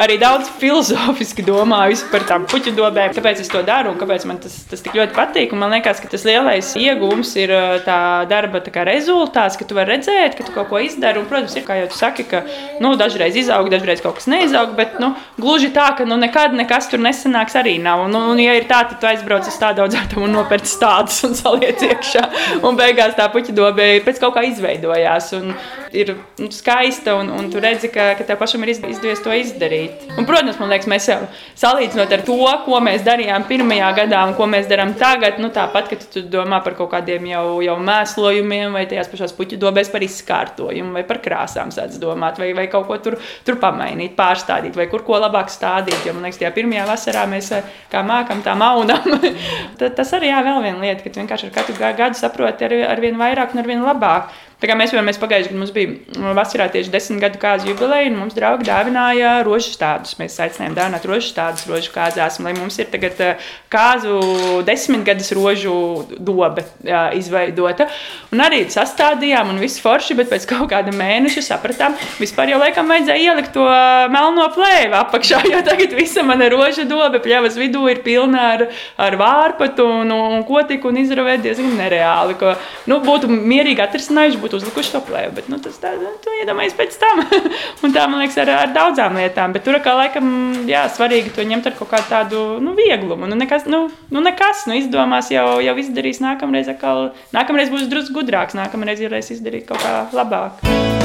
arī daudz filozofiski domāju par tām puķu dobēm, kāpēc es to daru un kāpēc man tas, tas tik ļoti patīk. Un man liekas, ka tas lielais iegūms ir tā darba tā rezultāts, ka tu vari redzēt, ka tu kaut ko izdari. Un, protams, ir kā jau tu saki, ka nu, dažreiz izaug, dažreiz kaut kas neizaug, bet nu, gluži tā, ka nu, nekad nekas tur nesanāks arī nav. Un, un, ja ir tā, tad tu aizbrauc uz tādu audzētāju un nopērci stādus un saliec iekšā. Un beigās tā puķu dobē pēc kaut kā izveidojās. Un ir nu, skaista un, un tu redzi, ka, ka tev pašam ir izdevies to izdarīt darīt. Un, protams, man liekas, mēs jau salīdzinot ar to, ko mēs darījām pirmajā gadā un ko mēs darām tagad, nu, tāpat, kad tu domā par kaut kādiem jau, jau mēslojumiem vai tajās pašās puķu dobēs par izkārtojumu vai par krāsām sāc domāt vai, vai kaut ko tur, tur pamainīt, pārstādīt vai kur ko labāk stādīt. Jo, man liekas, tajā pirmajā vasarā mēs eh, kā mākam, tā maunam. tas arī jā, vēl viena lieta, ka tu vienkārši ar katru gadu saproti ar, ar vien vairāk un ar vien labāk. Tā kā mēs jau pagājušajā gadā mums bija vasarā tieši desmit gadu kāzu jubileja, un mums draugi dāvināja rožu stādus. Mēs aicinājām dāvināt rožu stādus, rožu kāzās, lai mums ir tagad eh, kāzu desmitgades rožu dobe jā, izveidota. Un arī sastādījām, un viss forši, bet pēc kaut kāda mēneša sapratām, vispār jau laikam vajadzēja ielikt to melno plēvi apakšā, jo tagad visa mana roža dobe pļavas vidū ir pilna ar, ar vārpatu un, un kotiku un izravēt diezgan nereāli. Ko, nu, būtu mierīgi atrisinājuši būtu uzlikuši to plēvi. Bet nu, tas tā, nu, tu iedomājies pēc tam. un tā, man liekas, ar, ar daudzām lietām. Bet tur kā laikam, jā, svarīgi to ņemt ar kaut kādu tādu nu, vieglumu. Nu, nekas, nu, nu, nekas, nu, izdomās jau, jau izdarīs nākamreiz. Atkal, nākamreiz būs drusku gudrāks, nākamreiz varēs izdarīt kaut kā labāk.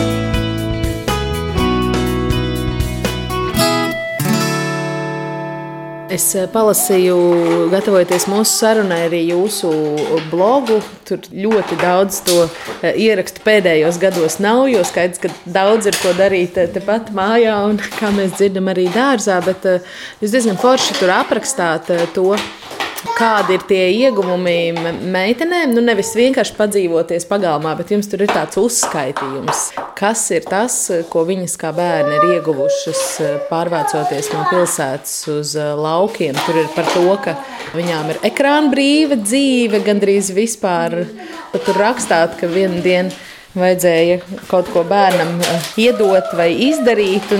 Es eh, palasīju, gatavojoties mūsu sarunai, arī jūsu blogu. Tur ļoti daudz to eh, ierakstu pēdējos gados nav, jo skaidrs, ka daudz ir ko darīt eh, tepat mājā un, kā mēs dzirdam, arī dārzā. Bet jūs diezgan forši tur aprakstāt to Kādi ir tie ieguvumi meitenēm? Nu, nevis vienkārši padzīvoties pagalmā, bet jums tur ir tāds uzskaitījums. Kas ir tas, ko viņas kā bērni ir ieguvušas pārvācoties no pilsētas uz uh, laukiem? Tur ir par to, ka viņām ir ekrāna brīva dzīve, gandrīz vispār. Tur rakstāt, ka vienu dienu vajadzēja kaut ko bērnam eh, iedot vai izdarīt.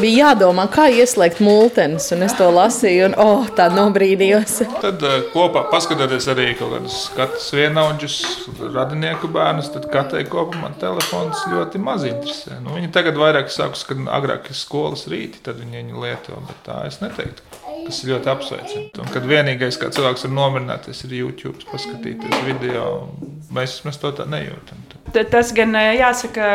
Bija jādomā, kā ieslēgt multenes. Es to lasīju, un oh, tā nobrīdījos. Tad uh, kopā paskatoties arī kaut kādus skatus vienaudžus, radinieku bērnus, tad katrai kopumā telefons ļoti maz interesē. Nu, viņi tagad vairāk sākus, kad agrāk ir skolas rīti, tad viņi viņu lieto, bet tā es neteiktu. Tas ir ļoti apsveicami. Un kad vienīgais, kā cilvēks var nomierināties, ir YouTube, paskatīties video, mēs, mēs to tā nejūtam. Tas gan jāsaka,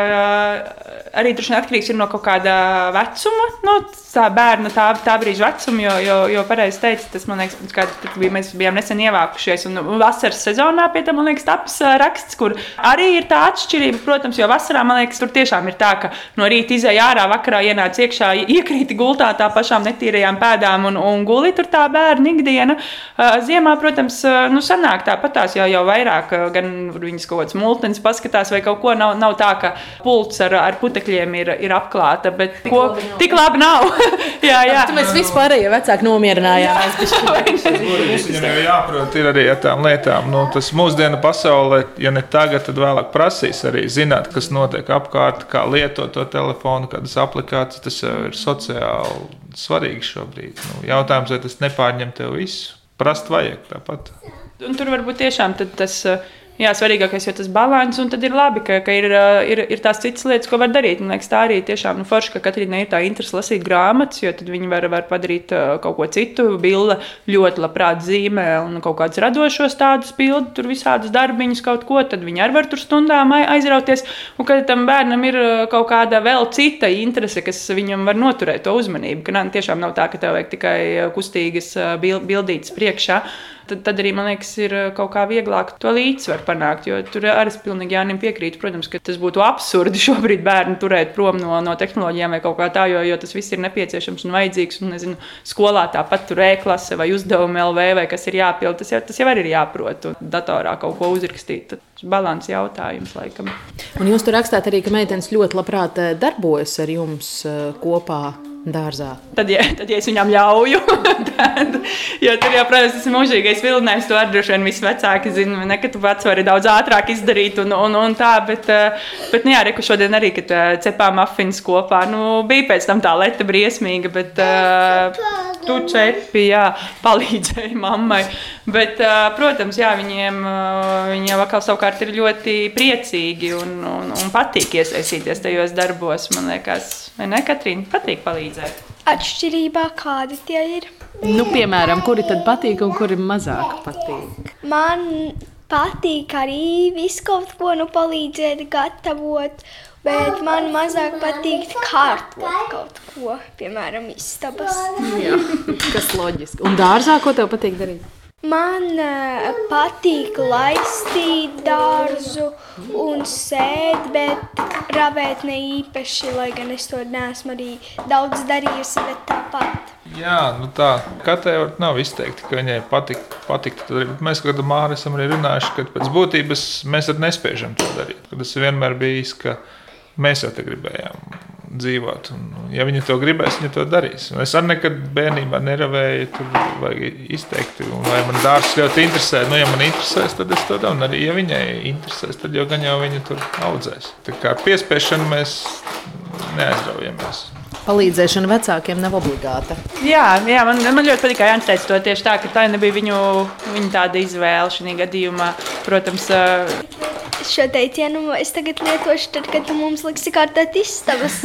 arī atkarīgs no kaut kāda vecuma, no tā bērna, tā, tā brīža vecuma. Jo, jo, jo pareizi teica, tas man liekas, ka bija, mēs bijām nesen ievākušies. Un vasaras sezonā pie tam, man liekas, taps raksts, kur arī ir tā atšķirība. Protams, jo vasarā, man liekas, tur tiešām ir tā, ka no rīta izēja ārā, vakarā ienāc iekšā, iekrīt gultā tā pašām netīrajām pēdām un, un guli tur tā bērna ikdiena. Ziemā, protams, nu, sanāk tāpatās jau, jau vairāk, gan viņas kaut kādas multnes paskatās vai kaut ko. Nav, nav tā, ka pults ar, ar putekļiem ir, ir apklāta, bet tik, ko, labi, nav. tik labi nav. jā, jā. Tad mēs vispārējie vecāki nomierinājāmies. Viņam jau jāprot ir arī ar tām lietām. Nu, tas mūsdienu pasaulē, ja ne tagad, tad vēlāk prasīs arī zināt, kas notiek apkārt, kā lietot to telefonu, kādas aplikācijas. Tas jau ir sociāli svarīgi šobrīd. Nu, jautājums, vai tas nepārņem tev visu? Prast vajag tāpat. Un tur varbūt tiešām tas. Uh, jā, svarīgākais ir tas līdzsvars, un tad ir labi, ka, ka ir, ir, ir tās citas lietas, ko var darīt. Man liekas, tā arī tiešām nu, forši, ka Katrīna ir tā interese lasīt grāmatas, jo tad viņi var, var padarīt kaut ko citu. Bilde ļoti labprāt zīmē un kaut kādus radošos tādus bildes, tur visādus darbiņus, kaut ko, tad viņi arī var tur stundām aizrauties. Un kad tam bērnam ir kaut kāda vēl cita interese, kas viņam var noturēt to uzmanību, ka nā, tiešām nav tā, ka tev vajag tikai kustīgas bildītas priekšā tad, tad arī man liekas, ir eh, kaut kā vieglāk to līdzsvaru panākt. Jo tur arī es pilnīgi Jānim piekrītu. Protams, ka tas būtu absurdi šobrīd bērnu turēt prom no, no tehnoloģijām vai kaut kā tā, jo, jo tas viss ir nepieciešams un vajadzīgs. Un, nezinu, skolā tāpat tur e-klase vai uzdevumi LV vai kas ir jāpild, tas jau, tas jau arī ir jāprot. Un datorā kaut ko uzrakstīt. Tas balans jautājums, laikam. Un jūs tur rakstāt arī, ka meitenes ļoti labprāt eh, darbojas ar jums eh, kopā dārzā. Tad, ja, tad, ja es viņam ļauju, tad, jo tur jau, protams, tas ir mūžīgais vilinājums, to arī droši vien visi vecāki zina, ne, ka tu pats vari daudz ātrāk izdarīt un, un, un tā, bet, eh, bet nu, jā, reku šodien arī, kad eh, cepām afiņas kopā, nu, bija pēc tam tā leta briesmīga, bet uh, tu čepi, jā, palīdzēji mammai, bet, protams, jā, viņiem, viņi jau atkal savukārt ir ļoti priecīgi un, un, un patīk iesaistīties tajos darbos, man liekas, vai ne, Katrīna, patīk palīdzēt? Atšķirībā kādi tie ir? Nu, piemēram, kuri tad patīk un kuri mazāk patīk? Man patīk arī visu kaut ko nu, palīdzēt, gatavot. Bet man mazāk patīk kārtot kaut ko, piemēram, istabas. Jā, kas loģiski. Un dārzā, ko tev patīk darīt? Man uh, patīk laistīt dārzu un sēt, bet ravēt ne īpaši, lai gan es to neesmu arī daudz darījusi, bet tāpat. Jā, nu tā katrai nav izteikti, ka viņai patīk. patīk mēs kādā mārā esam arī runājuši, ka pēc būtības mēs nespējam to darīt. Tas vienmēr bijis, ka mēs jau te gribējām dzīvot. Un, ja viņi to gribēs, viņi to darīs. Un es arī nekad bērnībā neravēju, tur vajag izteikti. Un, vai man dārsts ļoti interesē, nu, ja man interesēs, tad es to daru. Un arī, ja viņai interesēs, tad jau gan jau viņa tur audzēs. Tā kā ar piespiešanu mēs neaizraujamies. Palīdzēšana vecākiem nav obligāta. Jā, jā man, man ļoti patīk, ka Jānis teica to tieši tā, ka tā nebija viņu, viņa tāda izvēle šajā gadījumā. Protams, šo teicienu es tagad lietošu, tad, kad tu mums liksi kārtēt istabas.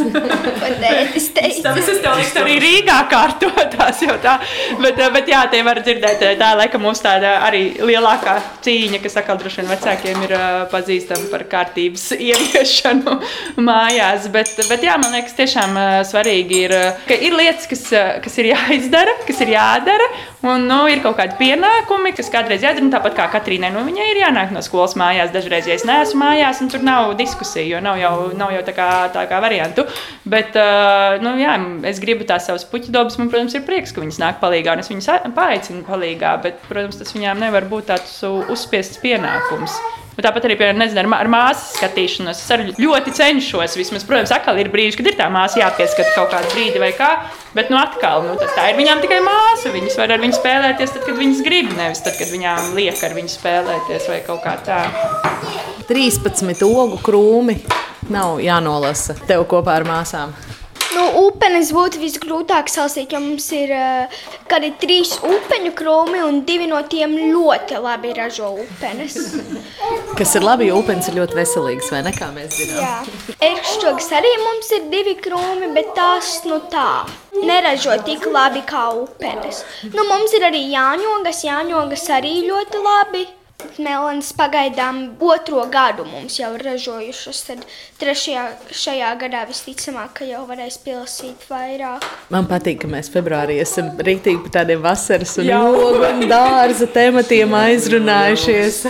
es teicu, es tev liktu arī Rīgā kārtotās jau tā. Bet, bet jā, tie var dzirdēt, tā laikam mums tāda arī lielākā cīņa, kas atkal droši vien vecākiem ir pazīstama par kārtības ieviešanu mājās. Bet, bet jā, man liekas, tiešām svarīgi ir, ka ir lietas, kas, kas ir jāizdara, kas ir jādara. Un nu, ir kaut kādi pienākumi, kas kādreiz jādara. Tāpat kā Katrīnai, nu, viņai ir jānāk no skolas mājās dažreiz, ja es neesmu mājās, un tur nav diskusija, jo nav jau, nav jau tā, kā, tā kā variantu. Bet uh, nu, jā, es gribu tās savas puķidobas, man, protams, ir prieks, ka viņas nāk palīdzīgā, un es viņas paaicinu palīdzīgā, bet, protams, tas viņām nevar būt tāds uzspiests pienākums. Un tāpat arī piemēram, nezinu, ar, mā- ar māsas skatīšanos. Es arī ļoti cenšos. Vismaz, protams, atkal ir brīži, kad ir tā māsa jāpieskata kaut kādu brīdi vai kā. Bet, nu, atkal, nu, tā ir viņām tikai māsa. Viņas var ar viņu spēlēties tad, kad viņas grib, nevis tad, kad viņām liek ar viņu spēlēties vai kaut kā tā. 13 ogu krūmi nav jānolasa tev kopā ar māsām. Nu, upenes būtu visgrūtāk salasīt, jo mums ir uh, kādi trīs upeņu krūmi, un divi no tiem ļoti labi ražo upenes. Kas ir labi, jo upens ir ļoti veselīgs, vai ne? Kā mēs zinām. Jā, ērkšķogas arī mums ir divi krūmi, bet tās nu tā. Neražo tik labi kā upenes. Nu, mums ir arī jāņogas, jāņogas arī ļoti labi. Melns pagaidām otro gadu mums jau ir ražojušas. Tad trešajā šajā gadā visticamāk, ka jau varēs pilasīt vairāk. Man patīk, ka mēs februārī esam rītīgi par tādiem vasaras un ogu un dārza tematiem aizrunājušies.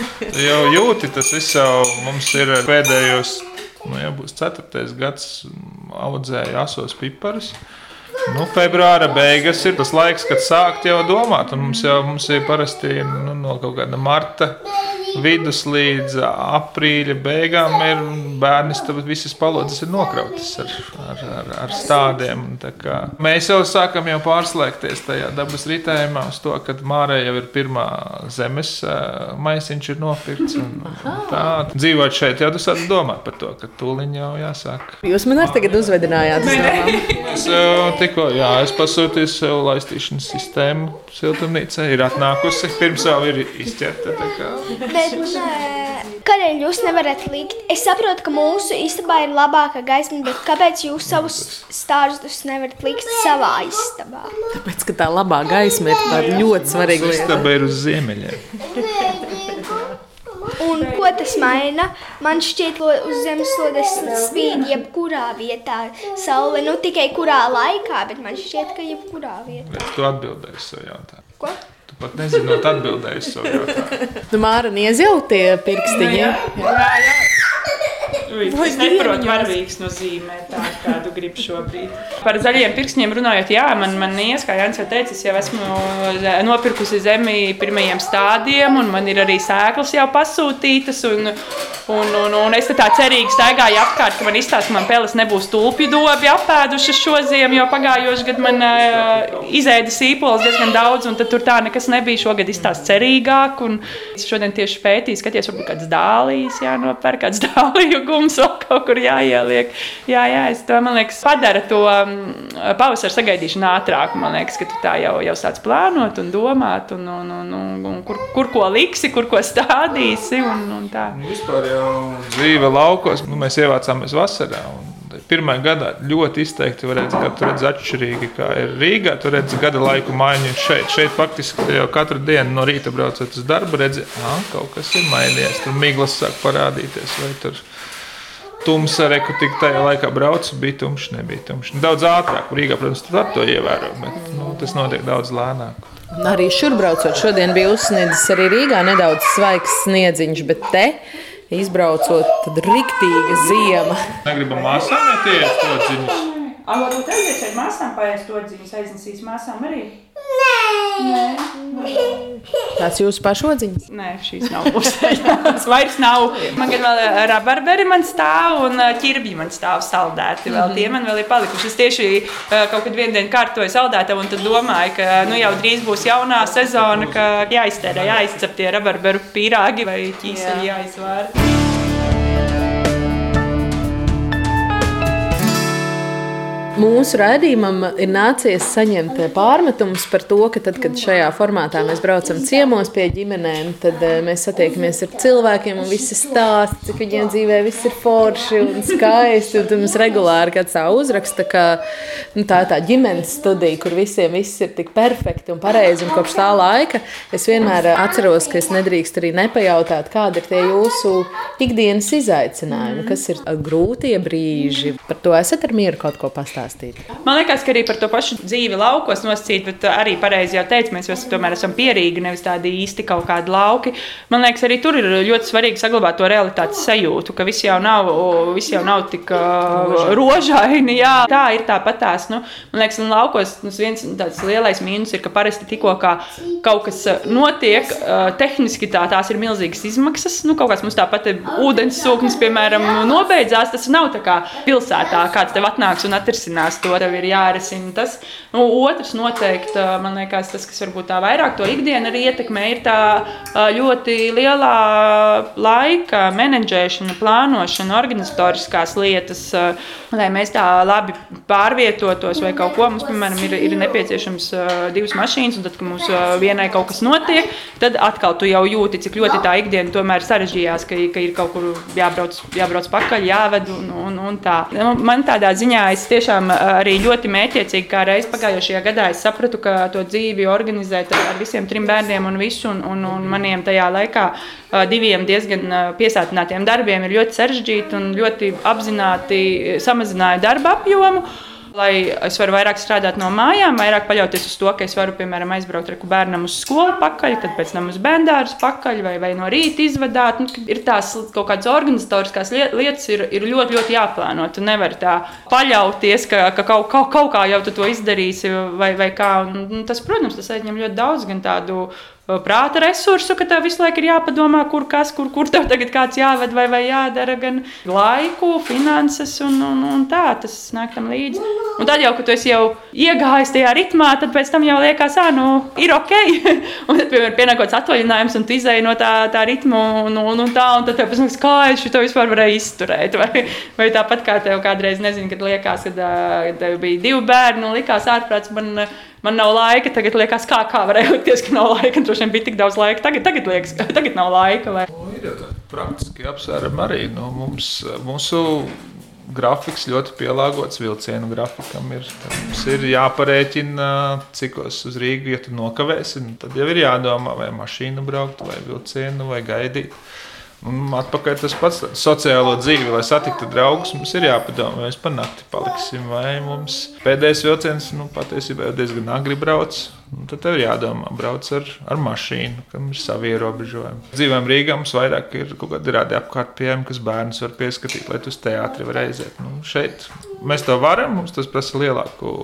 Jau jūti, tas viss jau mums ir pēdējos, nu, jau būs ceturtais gads, audzēja asos piparus. Nu, februāra beigas ir tas laiks, kad sākt jau domāt. Mums jau mums ir parasti nu, no kaut kāda marta vidus līdz aprīļa beigām ir bērns, tad visas palodzes ir nokrautas ar, ar, ar, ar stādiem. Un tā kā Mēs jau sākam jau pārslēgties tajā dabas ritējumā uz to, ka Mārē jau ir pirmā zemes maisiņš ir nopirkts. Un, un tā, dzīvot šeit, jau tu sāc domāt par to, ka tūliņ jau jāsāk. Jūs man arī tagad uzvedinājāt. Es tikko, jā, es pasūtīju sev laistīšanas sistēmu siltumnīcā, ir atnākusi, pirms jau ir izķerta. Bet, nē, kādēļ jūs nevarat likt? Es saprotu, ka mūsu istabā ir labāka gaisma, bet kāpēc jūs savus stāstus nevarat likt savā istabā? Tāpēc, ka tā labā gaisma ir tāda ļoti svarīga lieta. Istaba ir uz ziemeļiem. Un ko tas maina? Man šķiet, ka uz zemeslodes spīd jebkurā vietā. Saule nu tikai kurā laikā, bet man šķiet, ka jebkurā vietā. Bet tu atbildēji savu jautājumu. Ko? Pat nezinot, atbildēji uz savu jautājumu. Tu māra niezjau tie pirkstiņi. Jā, jā. Ui, Es nesaprotu, varavīgs nozīmē tā, kādu gribu šobrīd. Par zaļiem pirkstiem runājot, jā, man, man ies, kā Jānis jau teica, es jau esmu nopirkusi zemi pirmajiem stādiem, un man ir arī sēklas jau pasūtītas. Un, un, un, un es tā cerīgi staigāju apkārt, ka man izstāsta, ka man peles nebūs tulpju dobi apēdušas šo ziemu, jo pagājušajā gadā man uh, izēda sīpols diezgan daudz, un tad tur tā nekas nebija. Šogad izstāsta cerīgāk, un es šodien tieši pētīju, skaties, varbūt kāds dālīs jānopērk, kāds dāliju gums vēl kaut kur jāieliek. Jā, jā, es to, man liekas, padara to um, pavasara sagaidīšanu ātrāk. Man liekas, ka tu tā jau, jau sāc plānot un domāt, un, un, un, un, un kur, kur ko liksi, kur ko stādīsi. Un, un tā. Nu, Vispār jau dzīve laukos, nu, mēs ievācāmies vasarā. un Pirmā gadā ļoti izteikti var redzēt, ka tur redz atšķirīgi, kā ir Rīgā. Tur redz gada laiku maiņu šeit. Šeit faktiski jau katru dienu no rīta braucot uz darbu, redz, ka kaut kas ir mainījies. Tur miglas sāk parādīties. vai tur Tumsa reku tik tajā laikā braucu, bija tumšs, nebija tumšs. Daudz ātrāk, Rīgā, protams, tu vari to ievērot, bet nu, tas notiek daudz lēnāk. Un Arī šur braucot, šodien bija uzsniedzis arī Rīgā nedaudz svaigs sniedziņš, bet te izbraucot, tad riktīga ziema. Negribam māsām, ja tie ir to dziļi. Varbūt aizies ar māsām, paēst to dziņas, aiznesīs māsām arī. Tās jūsu pašodziņas. Nē, šīs nav pusēļas. Vairs nav. Man gan vēl eh, rabarberi man stāv un eh, ķirbji man stāv saldēti. Vēl tie man vēl ir palikuši. Es tieši eh, kaut kad vienu dienu kārtoju saldētavu un tad domāju, ka nu, jau drīz būs jaunā sezona, ka jāiztērē, jāizcep tie rabarberu pīrāgi vai ķīseļi jāizvāra. Mūsu raidījumam ir nācies saņemt pārmetumus par to, ka tad, kad šajā formātā mēs braucam ciemos pie ģimenēm, tad eh, mēs satiekamies ar cilvēkiem un visi stāsta, cik viņiem dzīvē viss ir forši un skaisti. Un tad mums regulāri kāds tā uzraksta, ka nu, tā ir tā ģimenes studija, kur visiem viss ir tik perfekti un pareizi. Un kopš tā laika es vienmēr atceros, ka es nedrīkstu arī nepajautāt, kādi ir tie jūsu ikdienas izaicinājumi, kas ir grūtie brīži. Par to esat ar mieru kaut ko pastāstīt. Pastāstīt? Man liekas, ka arī par to pašu dzīvi laukos nosacīt, bet arī pareizi jau teicu, mēs visi tomēr esam pierīgi, nevis tādi īsti kaut kādi lauki. Man liekas, arī tur ir ļoti svarīgi saglabāt to realitātes sajūtu, ka viss jau nav, viss jau nav tik uh, rožaini. Jā, tā ir tāpat tās. Nu, man liekas, un laukos nu, viens tāds lielais mīnus ir, ka parasti tikko kā kaut kas notiek, uh, tehniski tā, tās ir milzīgas izmaksas. Nu, kaut kāds mums tāpat ir ūdens sūknis, piemēram, nobeidzās. Tas nav tā kā pilsētā, kāds tev atnāks un atrisinās to. Tev ir jārisina tas. Nu, otrs noteikti, man liekas, tas, kas varbūt tā vairāk to ikdienu arī ietekmē, ir tā ļoti lielā laika menedžēšana, plānošana, organizatoriskās lietas, lai mēs tā labi pārvietotos vai kaut ko. Mums, piemēram, ir, ir nepieciešams divas mašīnas, un tad, kad mums vienai kaut kas notiek, tad atkal tu jau jūti, cik ļoti tā ikdiena tomēr sarežģījās, ka, ka ir kaut kur jābrauc, jābrauc pakaļ, jāved un, un, un tā. Nu, man tādā ziņā es tiešām arī ļoti mētiecīgi, kā reiz pagājušajā gadā, es sapratu, ka to dzīvi organizēt ar visiem trim bērniem un visu, un, un, un maniem tajā laikā diviem diezgan piesātinātiem darbiem ir ļoti sarežģīti un ļoti apzināti samazināja darba apjomu lai es varu vairāk strādāt no mājām, vairāk paļauties uz to, ka es varu, piemēram, aizbraukt ar bērnam uz skolu pakaļ, tad pēc tam uz bērnu pakaļ vai, vai no rīta izvadāt. Nu, ir tās kaut kādas organizatoriskās lietas, ir, ir ļoti, ļoti jāplāno. Tu nevari tā paļauties, ka, ka kaut, kaut, kaut kā jau tu to izdarīsi vai, vai kā. Un, tas, protams, tas aizņem ļoti daudz gan tādu prāta resursu, ka tev visu laiku ir jāpadomā, kur kas, kur, kur tev tagad kāds jāved vai, vai jādara, gan laiku, finanses un, un, un tā, tas nāk tam līdzi. Un tad jau, kad tu esi jau iegājis tajā ritmā, tad pēc tam jau liekas, ah, nu, ir ok. un tad, piemēram, pienākots atvaļinājums, un tu izēji no tā, tā ritma, un, un, un tā, un tad tev tam, kā es šo vispār varēju izturēt. Vai, vai tāpat kā tev kādreiz, nezinu, kad liekas, kad, kad tev bija divi bērni, un likās ārprāts man man nav laika. Tagad liekas, kā, kā varēja likties, ka nav laika. Droši vien bija tik daudz laika. Tagad, tagad liekas, ka tagad nav laika. Vai... Nu, ir jau tādi praktiski apsvērumi arī. Nu, mums, mūsu grafiks ļoti pielāgots vilcienu grafikam. Ir, mums ir jāparēķina, cikos uz Rīgas, ja tu nokavēsi. Tad jau ir jādomā, vai mašīnu braukt, vai vilcienu, vai gaidīt. Un atpakaļ tas pats sociālo dzīvi, lai satiktu draugus. Mums ir jāpadomā, vai mēs pa nakti paliksim, vai mums pēdējais vilciens nu, patiesībā jau diezgan agri brauc. Tad tev ir jādomā, brauc ar, ar mašīnu, kam ir savi ierobežojumi. Dzīvēm Rīgā mums vairāk ir kaut kādi rādi apkārt pieejami, kas bērnus var pieskatīt, lai tu uz teātri var aiziet. Nu, šeit mēs to varam, mums tas prasa lielāku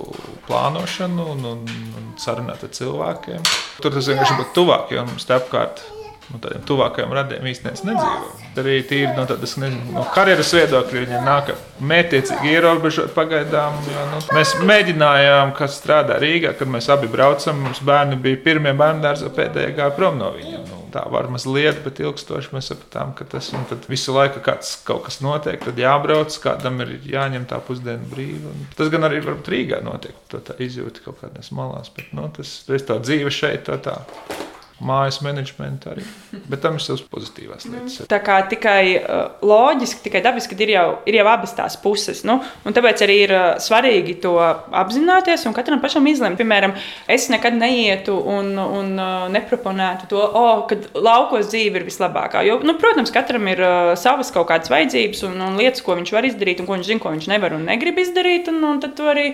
plānošanu un, un, un sarunāt ar cilvēkiem. Tur tas vienkārši būtu tuvāk, jo mums te apkārt ir no nu, tādiem tuvākajiem radiem īstenībā nedzīvo. Arī tīri no tādas nezinu, no karjeras viedokļa viņi nāk mētiecīgi ierobežot pagaidām. Jo, nu, mēs mēģinājām, kas strādā Rīgā, kad mēs abi braucam. Mums bērni bija pirmie bērnu dārzā, pēdējie gāja prom no viņiem. Nu, tā var mazliet, bet ilgstoši mēs sapratām, ka tas visu laiku kāds, kaut kas notiek, tad jābrauc, kādam ir jāņem tā pusdienu brīva. Tas gan arī varbūt Rīgā notiek, to tā izjūta kaut kādās malās, bet nu, tas ir tā dzīve šeit. Tā, tā mājas menedžmentu arī. Bet tam ir savas pozitīvās lietas. Tā kā tikai uh, loģiski, tikai dabiski ir jau, ir jau abas tās puses. Nu, tāpēc arī ir uh, svarīgi to apzināties un katram pašam izlemt. Piemēram, es nekad neietu un, un uh, neproponētu to, oh, ka laukos dzīve ir vislabākā. Jo, nu, protams, katram ir savas kaut kādas vajadzības un, un lietas, ko viņš var izdarīt un ko viņš zina, ko viņš nevar un negrib izdarīt. Un, un tad to arī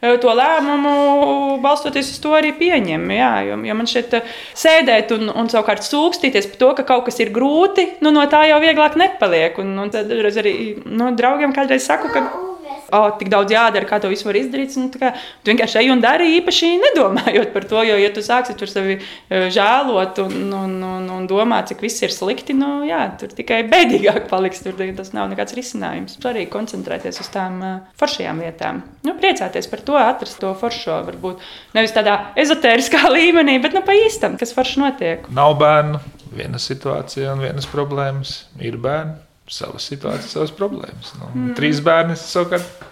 to lēmumu balstoties uz to arī pieņem. Jā, jo, jo man šeit sēdēt un, un savukārt sūkstīties par to, ka kaut kas ir grūti, nu, no tā jau vieglāk nepaliek. Un, un tad arī nu, draugiem kādreiz saku, ka oh, tik daudz jādara, kā to visu var izdarīt. Un, kā, tu vienkārši ej un dari īpaši nedomājot par to, jo, ja tu sāksi tur sevi e, žēlot un, un, un, un domāt, cik viss ir slikti, nu, jā, tur tikai bēdīgāk paliks. Tur tas nav nekāds risinājums. Svarīgi koncentrēties uz tām uh, foršajām lietām. Nu, priecāties par to, atrast to foršo, varbūt nevis tādā ezotēriskā līmenī, bet nu, pa īstam, kas forši notiek. Nav bērnu, viena situācija un vienas problēmas. Ir bērni, savas situācijas, savas problēmas. Nu, mm. Trīs bērni savukārt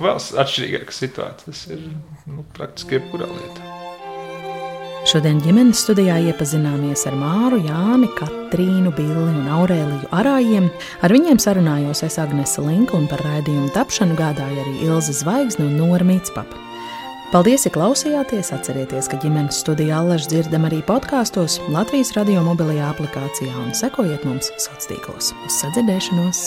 vēl atšķirīgāka situācija. Tas ir nu, praktiski jebkurā lietā. Šodien ģimenes studijā iepazināmies ar Māru, Jāni, Katrīnu, Billi un Aurēliju Arājiem. Ar viņiem sarunājos es Agnese Linka un par raidījumu tapšanu gādāja arī Ilza Zvaigzne un Nora Mītspapa. Paldies, ka klausījāties! Atcerieties, ka ģimenes studijā allaž dzirdam arī podkāstos, Latvijas radio mobilajā aplikācijā un sekojiet mums sociālos tīklos. Uz sadzirdēšanos!